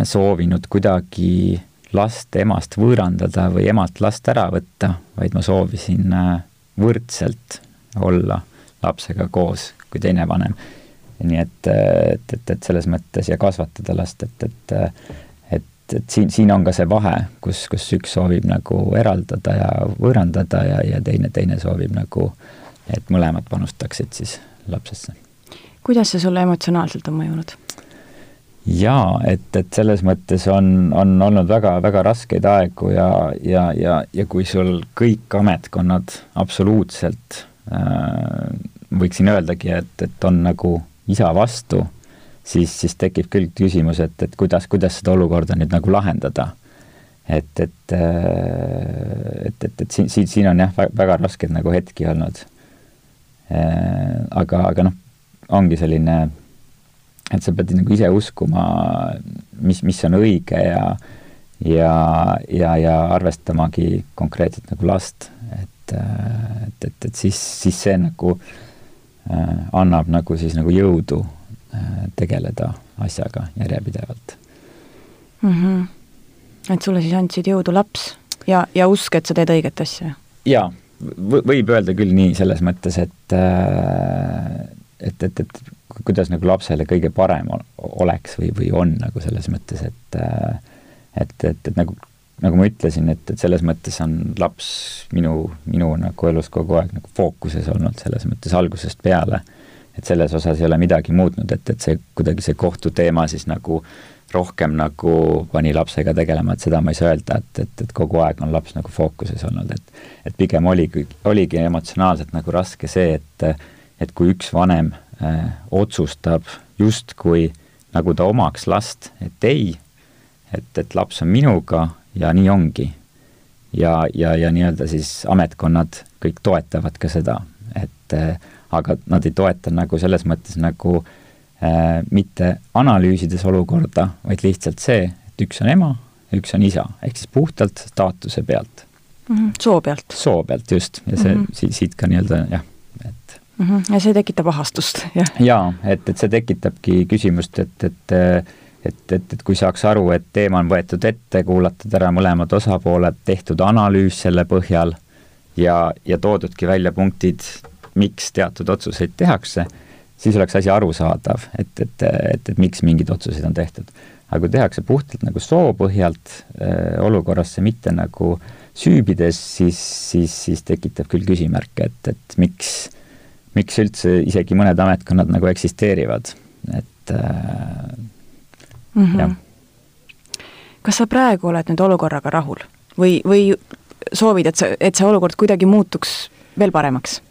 soovinud kuidagi last emast võõrandada või emalt last ära võtta, vaid ma soovisin äh, võrdselt olla lapsega koos kui teine vanem. nii et, et, et, et selles mõttes ja kasvatada last, et, et et, et siin, siin on ka see vahe, kus, kus üks soovib nagu eraldada ja võõrandada ja, ja teine, teine soovib nagu, et mõlemad panustaksid siis lapsesse. kuidas see sulle emotsionaalselt on mõjunud? jaa, et, et selles mõttes on, on olnud väga, väga raskeid aegu ja, ja, ja, ja kui sul kõik ametkonnad absoluutselt äh, võiksin öeldagi, et, et on nagu isa vastu, siis, siis tekib küll küsimus, et, et kuidas, kuidas seda olukorda nüüd nagu lahendada. et, et, äh, et, et, et siin, siin, siin on jah, väga raskeid nagu hetki olnud. Äh, aga, aga noh, ongi selline et sa pead nagu ise uskuma, mis, mis on õige ja ja, ja, ja arvestamagi konkreetselt nagu last, et, et, et, et siis, siis see nagu äh, annab nagu siis nagu jõudu äh, tegeleda asjaga järjepidevalt mm. -hmm. et sulle siis andsid jõudu laps ja, ja usk, et sa teed õiget asja? jaa, võib öelda küll nii, selles mõttes, et äh, et, et, et kuidas nagu lapsele kõige parem oleks või, või on nagu selles mõttes, et et, et, et nagu, nagu ma ütlesin, et, et selles mõttes on laps minu, minu nagu elus kogu aeg nagu fookuses olnud, selles mõttes algusest peale. Et selles osas ei ole midagi muutnud, et, et see kuidagi see kohtuteema siis nagu rohkem nagu pani lapsega tegelema, et seda ma ei saa öelda, et, et, et kogu aeg on laps nagu fookuses olnud, et et pigem oligi, oligi emotsionaalselt nagu raske see, et et kui üks vanem äh, otsustab justkui nagu ta omaks last, et ei, et, et laps on minuga ja nii ongi. ja, ja, ja nii-öelda siis ametkonnad kõik toetavad ka seda, et äh, aga nad ei toeta nagu selles mõttes nagu äh, mitte analüüsides olukorda, vaid lihtsalt see, et üks on ema üks on isa, ehk siis puhtalt staatuse pealt mm. -hmm. soo pealt. soo pealt, just, ja see mm -hmm. siit, siit ka nii-öelda jah mm. -hmm. ja see tekitab ahastust, [laughs] jah? jaa, et, et see tekitabki küsimust, et, et et, et, et kui saaks aru, et teema on võetud ette, kuulatud ära mõlemad osapooled, tehtud analüüs selle põhjal ja, ja toodudki välja punktid, miks teatud otsuseid tehakse, siis oleks asi arusaadav, et, et, et, et miks mingeid otsuseid on tehtud. aga kui tehakse puhtalt nagu soo põhjalt äh, olukorrasse, mitte nagu süübides, siis, siis, siis tekitab küll küsimärke, et, et miks miks üldse isegi mõned ametkonnad nagu eksisteerivad, et äh, mm -hmm. jah. kas sa praegu oled nüüd olukorraga rahul või, või soovid, et see, et see olukord kuidagi muutuks veel paremaks?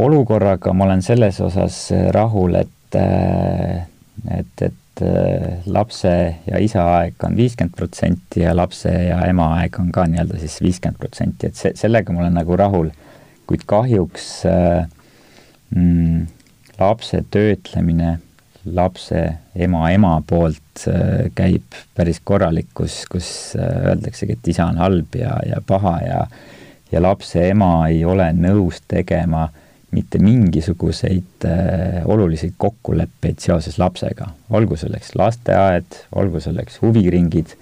Olukorraga ma olen selles osas rahul, et äh,, et, et äh, lapse ja isa aeg on viiskümmend protsenti ja lapse ja ema aeg on ka nii-öelda siis viiskümmend protsenti, et see, sellega ma olen nagu rahul. Kuid kahjuks äh, mm, lapse töötlemine lapse ema ema poolt äh, käib päris korralik, kus, kus äh, öeldaksegi, et isa on halb ja, ja paha ja ja lapse ema ei ole nõus tegema mitte mingisuguseid äh, olulisi kokkuleppeid seoses lapsega, olgu selleks lasteaed, olgu selleks huviringid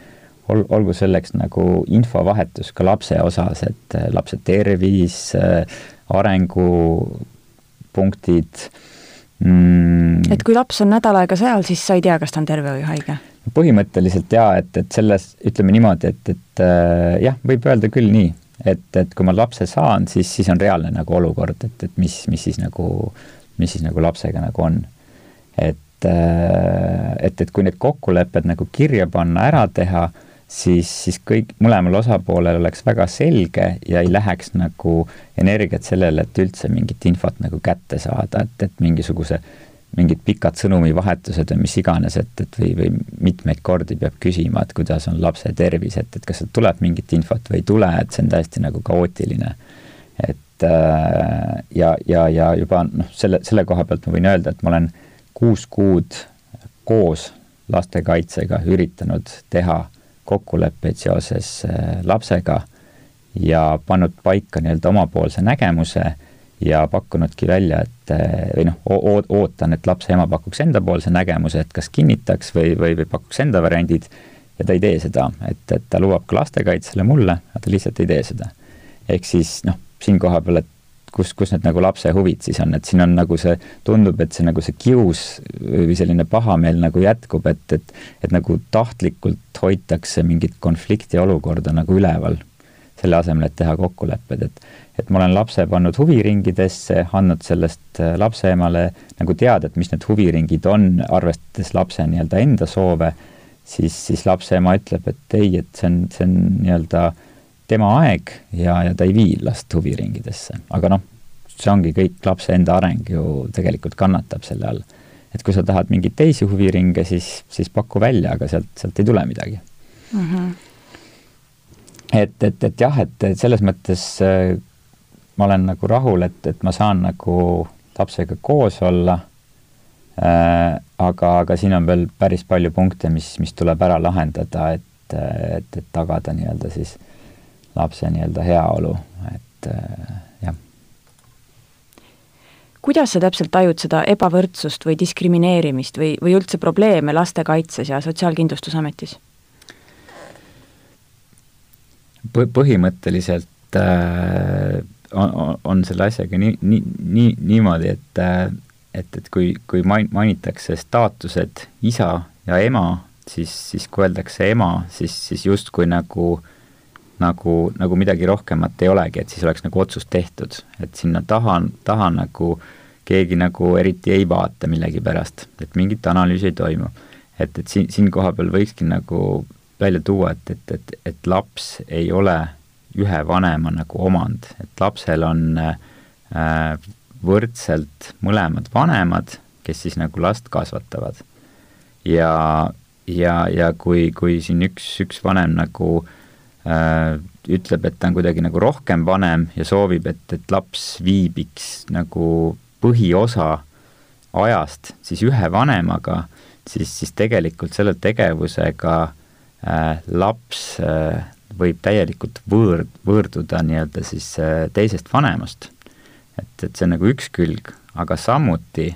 ol-, olgu selleks nagu infovahetus ka lapse osas, et äh, lapse tervis, äh, arengupunktid mm.. et kui laps on nädal aega seal, siis sa ei tea, kas ta on terve või haige? põhimõtteliselt jaa, et, et selles, ütleme niimoodi, et, et äh, jah, võib öelda küll nii, et, et kui ma lapse saan, siis, siis on reaalne nagu olukord, et, et mis, mis siis nagu, mis siis nagu lapsega nagu on. et, et, et kui need kokkulepped nagu kirja panna, ära teha siis, siis kõik, mõlemal osapoolel oleks väga selge ja ei läheks nagu energiat sellele, et üldse mingit infot nagu kätte saada, et, et mingisuguse, mingid pikad sõnumivahetused või mis iganes, et, et või, või mitmeid kordi peab küsima, et kuidas on lapse tervis, et, et kas sealt tuleb mingit infot või ei tule, et see on täiesti nagu kaootiline. et, äh, ja, ja, ja juba noh, selle, selle koha pealt ma võin öelda, et ma olen kuus kuud koos lastekaitsega üritanud teha kokkuleppeid seoses äh, lapsega ja pannud paika nii-öelda omapoolse nägemuse ja pakkunudki välja, et või noh, ootan, et lapse ema pakuks endapoolse nägemuse, et kas kinnitaks või, või, või pakuks enda variandid ja ta ei tee seda, et, et ta lubab ka lastekaitsele mulle, aga ta lihtsalt ei tee seda. ehk siis noh, siin koha peal, et kus, kus need nagu lapse huvid siis on, et siin on nagu see, tundub, et see nagu see kius või selline pahameel nagu jätkub, et, et et nagu tahtlikult hoitakse mingit konfliktiolukorda nagu üleval, selle asemel, et teha kokkulepped, et et ma olen lapse pannud huviringidesse, andnud sellest äh, lapse emale nagu teada, et mis need huviringid on, arvestades lapse nii-öelda enda soove siis, siis lapse ema ütleb, et ei, et see on, see on nii-öelda tema aeg ja, ja ta ei vii last huviringidesse, aga noh, see ongi kõik, lapse enda areng ju tegelikult kannatab selle all. et kui sa tahad mingeid teisi huviringe, siis, siis paku välja, aga sealt, sealt ei tule midagi mm. -hmm. Et, et, et jah, et selles mõttes äh, ma olen nagu rahul, et, et ma saan nagu lapsega koos olla äh, aga, aga siin on veel päris palju punkte, mis, mis tuleb ära lahendada, et, et, et tagada nii-öelda siis lapse nii-öelda heaolu, et jah. kuidas sa täpselt tajud seda ebavõrdsust või diskrimineerimist või, või üldse probleeme lastekaitses ja Sotsiaalkindlustusametis? Põhimõtteliselt äh, on, on selle asjaga nii, nii, nii, niimoodi, et äh, et, et kui, kui main-, mainitakse staatused isa ja ema, siis, siis kui öeldakse ema, siis, siis justkui nagu nagu, nagu midagi rohkemat ei olegi, et siis oleks nagu otsus tehtud, et sinna taha, taha nagu keegi nagu eriti ei vaata millegipärast, et mingit analüüsi ei toimu. et, et siin, siin koha peal võikski nagu välja tuua, et, et, et, et laps ei ole ühe vanema nagu omand, et lapsel on äh, võrdselt mõlemad vanemad, kes siis nagu last kasvatavad. ja, ja, ja kui, kui siin üks, üks vanem nagu äh, ütleb, et ta on kuidagi nagu rohkem vanem ja soovib, et, et laps viibiks nagu põhiosa ajast siis ühe vanemaga, siis, siis tegelikult selle tegevusega äh, laps äh, võib täielikult võõr, võõrduda nii-öelda siis äh, teisest vanemast et, et see on nagu üks külg, aga samuti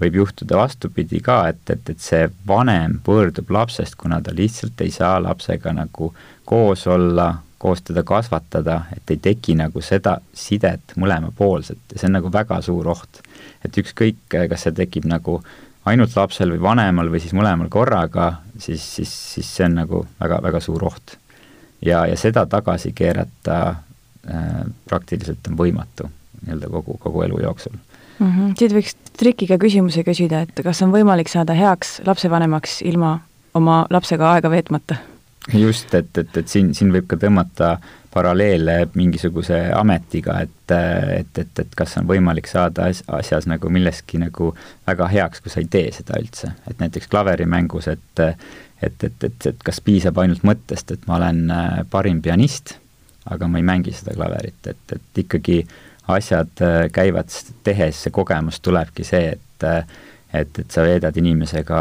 võib juhtuda vastupidi ka, et, et, et see vanem võõrdub lapsest, kuna ta lihtsalt ei saa lapsega nagu koos olla, koos teda kasvatada, et ei teki nagu seda sidet mõlemapoolset ja see on nagu väga suur oht. et ükskõik, kas see tekib nagu ainult lapsel või vanemal või siis mõlemal korraga, siis, siis, siis see on nagu väga, väga suur oht. ja, ja seda tagasi keerata äh, praktiliselt on võimatu nii-öelda kogu, kogu elu jooksul mm. -hmm. siit võiks trikiga küsimuse küsida, et kas on võimalik saada heaks lapsevanemaks ilma oma lapsega aega veetmata? Just, et, et, et siin, siin võib ka tõmmata paralleele mingisuguse ametiga, et, et, et, et kas on võimalik saada as-, asjas nagu milleski nagu väga heaks, kui sa ei tee seda üldse. et näiteks klaverimängus, et et, et, et, et kas piisab ainult mõttest, et ma olen äh, parim pianist, aga ma ei mängi seda klaverit, et, et ikkagi asjad äh, käivad tehes, see kogemus tulebki see, et äh, et, et sa veedad inimesega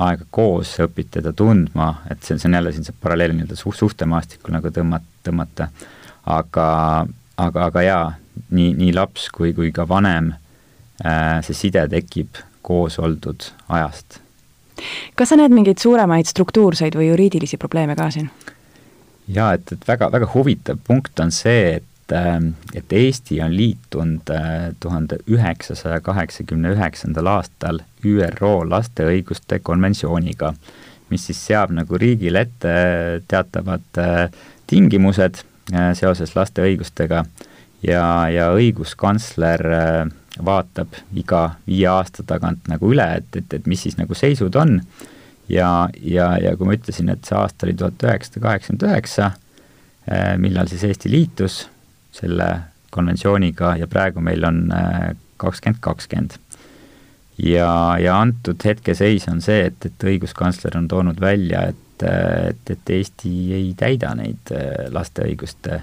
aega koos, õpid teda tundma, et see, see on jälle siin see paralleel nii-öelda suht-, suhtemaastikul nagu tõmmata, tõmmata. aga, aga, aga jaa, nii, nii laps kui, kui ka vanem, äh, see side tekib koos oldud ajast. kas sa näed mingeid suuremaid struktuurseid või juriidilisi probleeme ka siin? jaa, et, et väga, väga huvitav punkt on see, et et Eesti on liitunud äh, tuhande üheksasaja kaheksakümne üheksandal aastal ÜRO laste õiguste konventsiooniga, mis siis seab nagu riigile ette teatavad äh, tingimused äh, seoses laste õigustega. Ja, ja õiguskantsler vaatab iga viie aasta tagant nagu üle, et, et, et mis siis nagu seisud on. Ja, ja, ja kui ma ütlesin, et see aasta oli tuhat üheksasada kaheksakümmend üheksa, millal siis Eesti liitus selle konventsiooniga ja praegu meil on äh, kakskümmend kakskümmend. ja, ja antud hetkeseis on see, et, et õiguskantsler on toonud välja, et, et, et Eesti ei täida neid äh, laste õiguste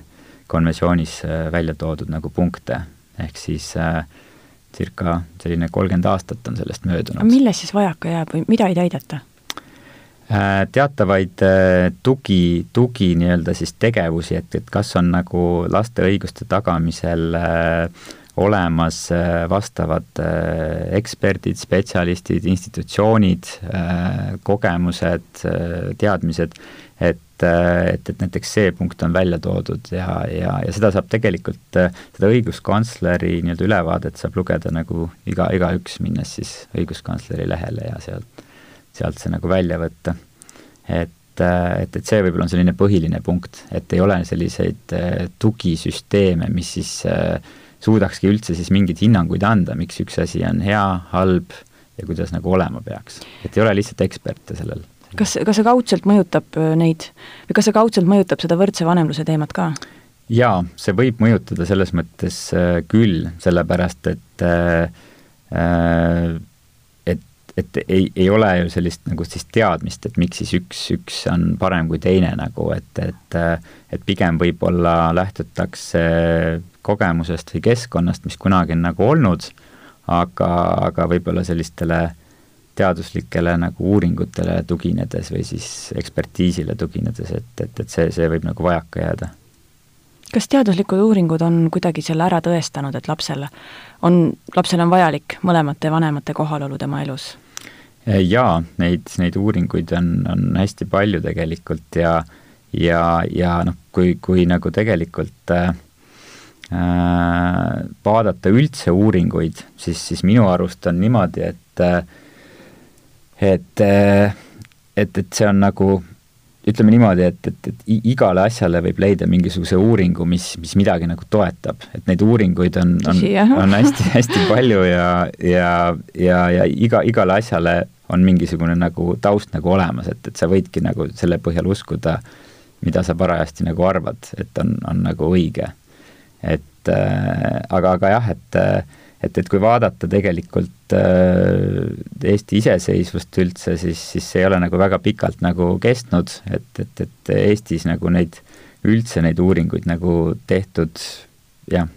konventsioonis välja toodud nagu punkte, ehk siis circa selline kolmkümmend aastat on sellest möödunud. millest siis vajaka jääb või mida ei täideta? Teatavaid tugi, tugi nii-öelda siis tegevusi, et, et kas on nagu laste õiguste tagamisel äh, olemas äh, vastavad äh, eksperdid, spetsialistid, institutsioonid, äh, kogemused, teadmised, et, et, et näiteks see punkt on välja toodud ja, ja, ja seda saab tegelikult, seda õiguskantsleri nii-öelda ülevaadet saab lugeda nagu iga, igaüks, minnes siis õiguskantsleri lehele ja sealt, sealt see nagu välja võtta. et et, et see võib-olla on selline põhiline punkt, et ei ole selliseid tugisüsteeme, mis siis äh, suudakski üldse siis mingeid hinnanguid anda, miks üks asi on hea, halb ja kuidas nagu olema peaks. et ei ole lihtsalt eksperte sellel. kas, kas see kaudselt mõjutab äh, neid või kas see kaudselt mõjutab seda võrdse vanemluse teemat ka? jaa, see võib mõjutada selles mõttes äh, küll, sellepärast et äh, äh et ei, ei ole ju sellist nagu siis teadmist, et miks siis üks, üks on parem kui teine nagu, et, et et pigem võib-olla lähtutakse kogemusest või keskkonnast, mis kunagi on nagu olnud, aga, aga võib-olla sellistele teaduslikele nagu uuringutele tuginedes või siis ekspertiisile tuginedes, et, et, et see, see võib nagu vajaka jääda. kas teaduslikud uuringud on kuidagi selle ära tõestanud, et lapsele on, lapsel on vajalik mõlemate vanemate kohalolu tema elus? jaa, neid, neid uuringuid on, on hästi palju tegelikult ja ja, ja noh, kui, kui nagu tegelikult äh, Äh, vaadata üldse uuringuid, siis, siis minu arust on niimoodi, et et, et, et see on nagu ütleme niimoodi, et, et, et igale asjale võib leida mingisuguse uuringu, mis, mis midagi nagu toetab, et neid uuringuid on, on, on hästi-hästi [laughs] palju ja, ja, ja, ja iga, igale asjale on mingisugune nagu taust nagu olemas, et, et sa võidki nagu selle põhjal uskuda, mida sa parajasti nagu arvad, et on, on nagu õige. Et äh, aga, aga jah, et et, et kui vaadata tegelikult äh, Eesti iseseisvust üldse, siis, siis see ei ole nagu väga pikalt nagu kestnud, et, et, et Eestis nagu neid, üldse neid uuringuid nagu tehtud jah,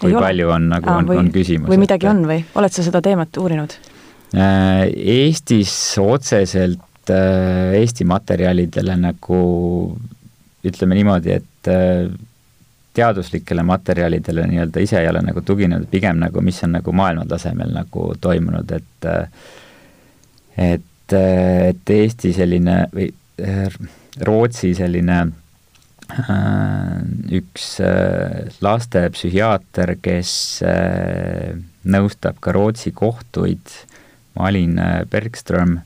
kui ei palju ole. on nagu, on, on küsimus. või midagi et, on või, oled sa seda teemat uurinud? Äh, Eestis otseselt Eesti materjalidele nagu ütleme niimoodi, et teaduslikele materjalidele nii-öelda ise ei ole nagu tuginenud, pigem nagu mis on nagu maailma tasemel nagu toimunud, et et, et Eesti selline või Rootsi selline äh, üks äh, lastepsühhiaater, kes äh, nõustab ka Rootsi kohtuid, Malin Bergström,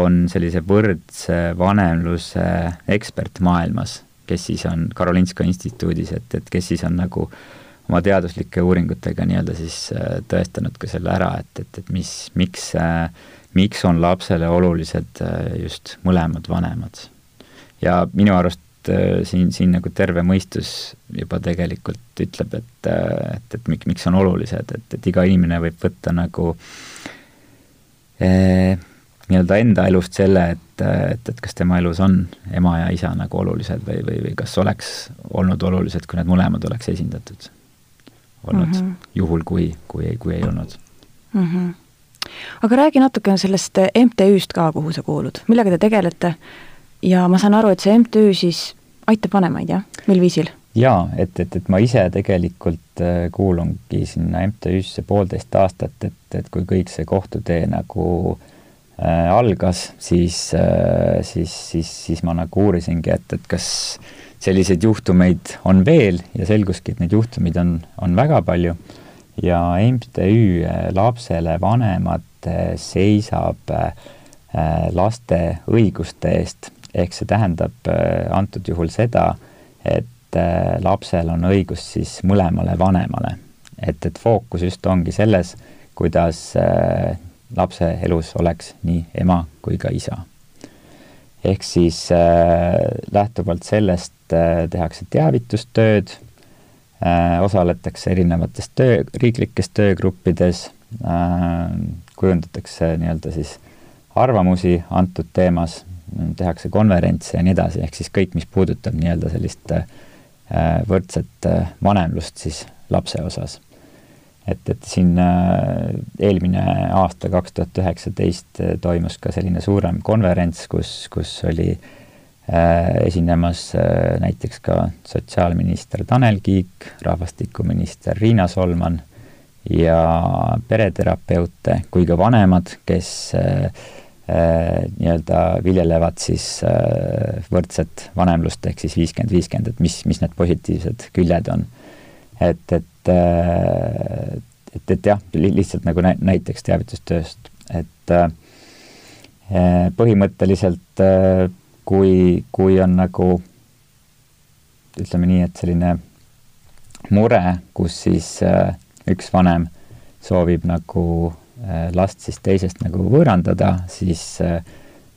on sellise võrdse vanemluse ekspert maailmas kes siis on Karolinska instituudis, et, et kes siis on nagu oma teaduslike uuringutega nii-öelda siis äh, tõestanud ka selle ära, et, et, et mis, miks, äh, miks on lapsele olulised äh, just mõlemad vanemad. ja minu arust siin, siin nagu terve mõistus juba tegelikult ütleb, et, et, et miks, miks on olulised, et, et iga inimene võib võtta nagu eh, nii-öelda enda elust selle, et, et, et kas tema elus on ema ja isa nagu olulised või, või, või kas oleks olnud olulised, kui need mõlemad oleks esindatud olnud mm, -hmm. juhul kui, kui ei, kui ei olnud mm. -hmm. aga räägi natukene sellest MTÜ-st ka, kuhu sa kuulud, millega te tegelete ja ma saan aru, et see MTÜ siis aitab vanemaid, jah, mil viisil? jaa, et, et, et ma ise tegelikult äh, kuulungi sinna MTÜ-sse poolteist aastat, et, et kui kõik see kohtutee nagu Äh, algas, siis, äh, siis, siis, siis ma nagu uurisingi, et, et kas selliseid juhtumeid on veel ja selguski, et neid juhtumeid on, on väga palju ja MTÜ äh, Lapsele Vanemad seisab laste õiguste eest, ehk see tähendab antud juhul seda, et lapsel on õigus siis mõlemale vanemale. et, et fookus just ongi selles, kuidas lapse elus oleks nii ema kui ka isa. ehk siis äh, lähtuvalt sellest äh, tehakse teavitustööd äh,, osaletakse erinevates töö, riiklikes töögruppides kujundatakse nii-öelda siis arvamusi antud teemas, tehakse konverentse ja nii edasi, ehk siis kõik, mis puudutab nii-öelda sellist võrdset vanemlust siis lapse osas. Et, et siin eelmine aasta, kaks tuhat üheksateist, toimus ka selline suurem konverents, kus, kus oli esinemas näiteks ka sotsiaalminister Tanel Kiik, rahvastikuminister Riina Solman ja pereterapeute kui ka vanemad, kes äh, Äh, nii-öelda viljelevad siis äh, võrdset vanemlust ehk siis viiskümmend, viiskümmend, et mis, mis need positiivsed küljed on. et, et, äh, et, et jah, lihtsalt nagu näiteks teavitustööst, et põhimõtteliselt kui, kui on nagu ütleme nii, et selline mure, kus siis üks vanem soovib nagu Äh, last siis teisest nagu võõrandada, siis, äh,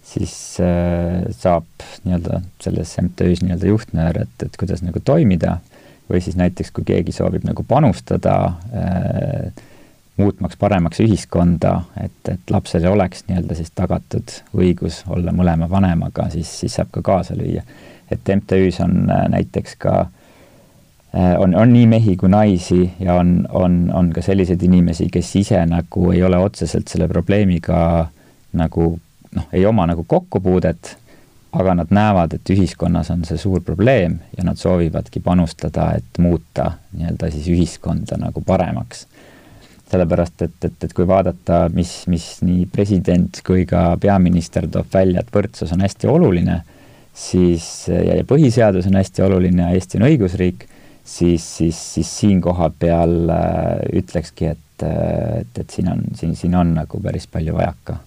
siis äh, saab nii-öelda selles MTÜ-s nii-öelda juhtnöör, et, et kuidas nagu toimida, või siis näiteks, kui keegi soovib nagu panustada äh, muutmaks paremaks ühiskonda, et, et lapsele oleks nii-öelda siis tagatud õigus olla mõlema vanemaga, siis, siis saab ka kaasa lüüa. et MTÜ-s on näiteks ka äh, Äh, on, on nii mehi kui naisi ja on, on, on ka selliseid inimesi, kes ise nagu ei ole otseselt selle probleemiga nagu noh, ei oma nagu kokkupuudet, aga nad näevad, et ühiskonnas on see suur probleem ja nad soovivadki panustada, et muuta nii-öelda siis ühiskonda nagu paremaks. sellepärast, et, et, et kui vaadata, mis, mis nii president kui ka peaminister toob välja, et võrdsus on hästi oluline, siis ja, põhiseadus on hästi oluline ja Eesti on õigusriik siis, siis, siis siin koha peal äh, ütlekski, et, et, et siin on, siin, siin on nagu päris palju vajaka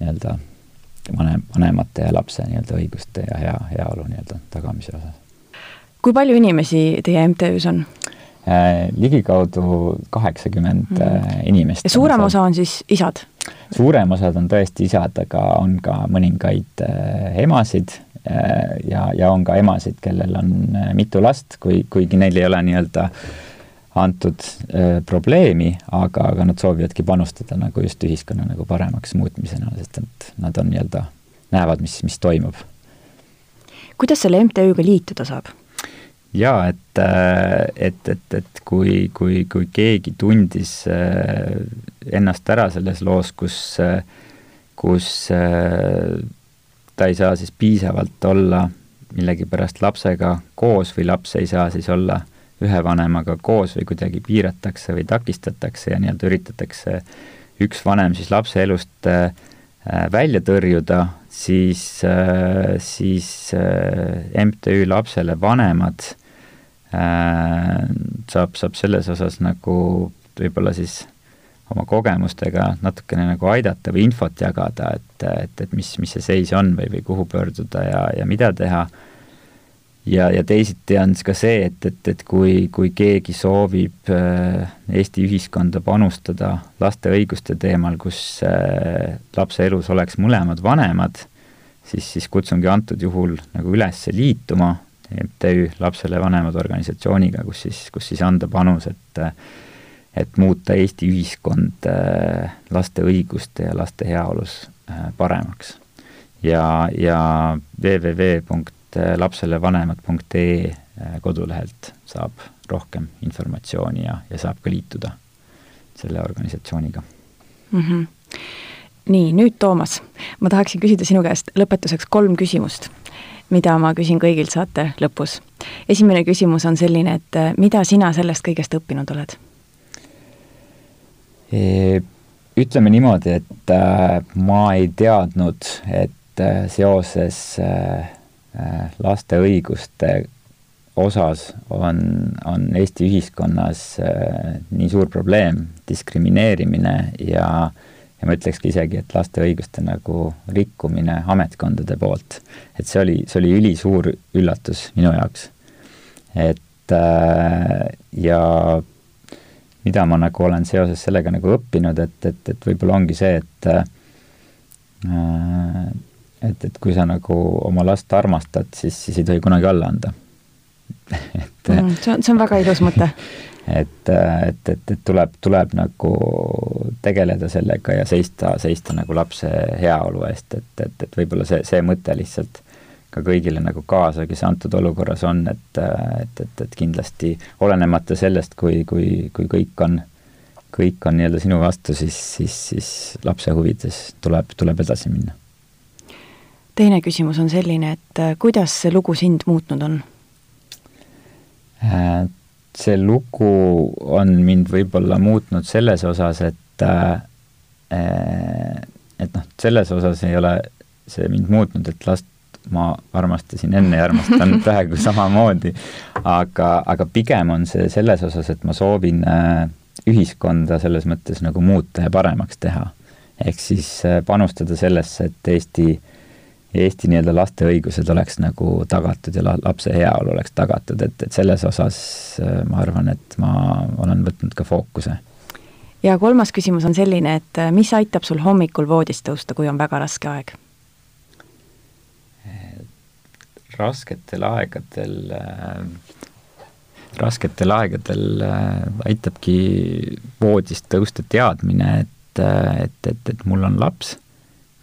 nii-öelda vanem, vanemate ja lapse nii-öelda õiguste ja hea, heaolu nii-öelda tagamise osas. kui palju inimesi teie MTÜ-s on äh,? ligikaudu kaheksakümmend mm -hmm. inimest. ja suurem osa on siis isad? suurem osad on tõesti isad, aga on ka mõningaid äh, emasid Äh, ja, ja on ka emasid, kellel on äh, mitu last, kui, kuigi neil ei ole nii-öelda antud äh, probleemi, aga, aga nad soovivadki panustada nagu just ühiskonna nagu paremaks muutmisena, sest et nad on nii-öelda, näevad, mis, mis toimub. kuidas selle MTÜ-ga liituda saab? jaa, et, et, et, et kui, kui, kui keegi tundis ennast ära selles loos, kus, kus ta ei saa siis piisavalt olla millegipärast lapsega koos või laps ei saa siis olla ühe vanemaga koos või kuidagi piiratakse või takistatakse ja nii-öelda üritatakse üks vanem siis lapse elust äh, välja tõrjuda, siis äh,, siis äh, MTÜ Lapsele Vanemad äh, saab, saab selles osas nagu võib-olla siis oma kogemustega natukene nagu aidata või infot jagada, et, et, et mis, mis see seis on või, või kuhu pöörduda ja, ja mida teha. Ja, ja teisiti on siis ka see, et, et, et kui, kui keegi soovib äh, Eesti ühiskonda panustada laste õiguste teemal, kus äh, lapse elus oleks mõlemad vanemad, siis, siis kutsungi antud juhul nagu üles liituma MTÜ Lapsele Vanemad organisatsiooniga, kus siis, kus siis anda panus, et et muuta Eesti ühiskond äh, laste õiguste ja laste heaolus paremaks. ja, ja www.lapselevanemad.ee äh, kodulehelt saab rohkem informatsiooni ja, ja saab ka liituda selle organisatsiooniga mm. -hmm. nii, nüüd Toomas, ma tahaksin küsida sinu käest lõpetuseks kolm küsimust, mida ma küsin kõigilt saate lõpus. esimene küsimus on selline, et mida sina sellest kõigest õppinud oled ütleme niimoodi, et äh, ma ei teadnud, et äh, seoses äh, laste õiguste osas on, on Eesti ühiskonnas nii suur probleem, diskrimineerimine ja, ja ma ütlekski isegi, et laste õiguste nagu rikkumine ametkondade poolt. et see oli, see oli ülisuur üllatus minu jaoks. et ja mida ma nagu olen seoses sellega nagu õppinud, et, et, et võib-olla ongi see, et äh, et, et kui sa nagu oma last armastad, siis, siis ei tohi kunagi alla anda. [laughs] Et mm, see on, see on väga ilus mõte. [laughs] Et, et, et, et tuleb, tuleb nagu tegeleda sellega ja seista, seista nagu lapse heaolu eest, et, et, et võib-olla see, see mõte lihtsalt ka kõigile nagu kaasa, kes antud olukorras on, et, et, et, et kindlasti olenemata sellest, kui, kui, kui kõik on, kõik on nii-öelda sinu vastu, siis, siis, siis lapse huvides tuleb, tuleb edasi minna. Teine küsimus on selline, et kuidas see lugu sind muutnud on? Äh, see lugu on mind võib-olla muutnud selles osas, et äh, et noh, selles osas ei ole see mind muutnud, et last ma armastasin enne ja armastan [laughs] praegu samamoodi. aga, aga pigem on see selles osas, et ma soovin äh, ühiskonda selles mõttes nagu muuta ja paremaks teha. ehk siis äh, panustada sellesse, et Eesti, Eesti nii-öelda laste õigused oleks nagu tagatud ja lapse heaolu oleks tagatud, et, et selles osas äh, ma arvan, et ma olen võtnud ka fookuse. ja kolmas küsimus on selline, et mis aitab sul hommikul voodist tõusta, kui on väga raske aeg? rasketel aegadel äh, rasketel aegadel äh, aitabki voodist tõusta teadmine, et, äh, et, et, et mul on laps,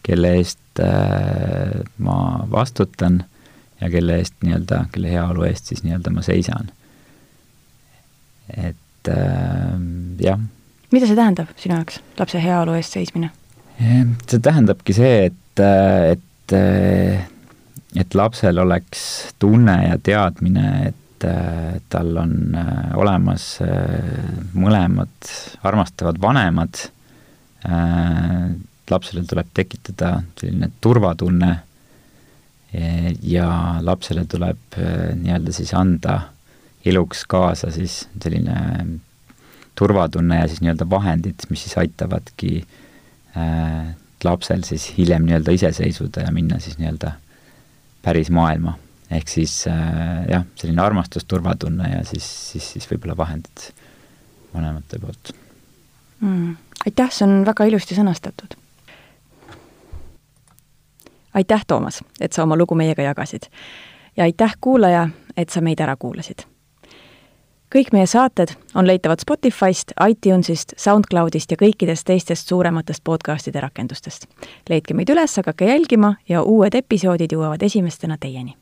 kelle eest äh, ma vastutan ja kelle eest nii-öelda, kelle heaolu eest siis nii-öelda ma seisan. et äh, jah. mida see tähendab sinu jaoks, lapse heaolu eest seismine? see tähendabki see, et, et et lapsel oleks tunne ja teadmine, et äh, tal on äh, olemas äh, mõlemad armastavad vanemad, lapsele tuleb tekitada selline turvatunne ja lapsele tuleb nii-öelda siis anda eluks kaasa siis selline turvatunne ja siis nii-öelda vahendid, mis siis aitavadki lapsel siis hiljem nii-öelda iseseisvuda ja minna siis nii-öelda päris maailma. ehk siis äh, jah, selline armastus, turvatunne ja siis, siis, siis võib-olla vahendid vanemate poolt mm.. aitäh, see on väga ilusti sõnastatud. Aitäh, Toomas, et sa oma lugu meiega jagasid. ja aitäh, kuulaja, et sa meid ära kuulasid kõik meie saated on leitavad Spotify'st, iTunes'ist, SoundCloud'ist ja kõikidest teistest suurematest podcast'ide rakendustest. leidke meid üles, hakake jälgima ja uued episoodid jõuavad esimestena teieni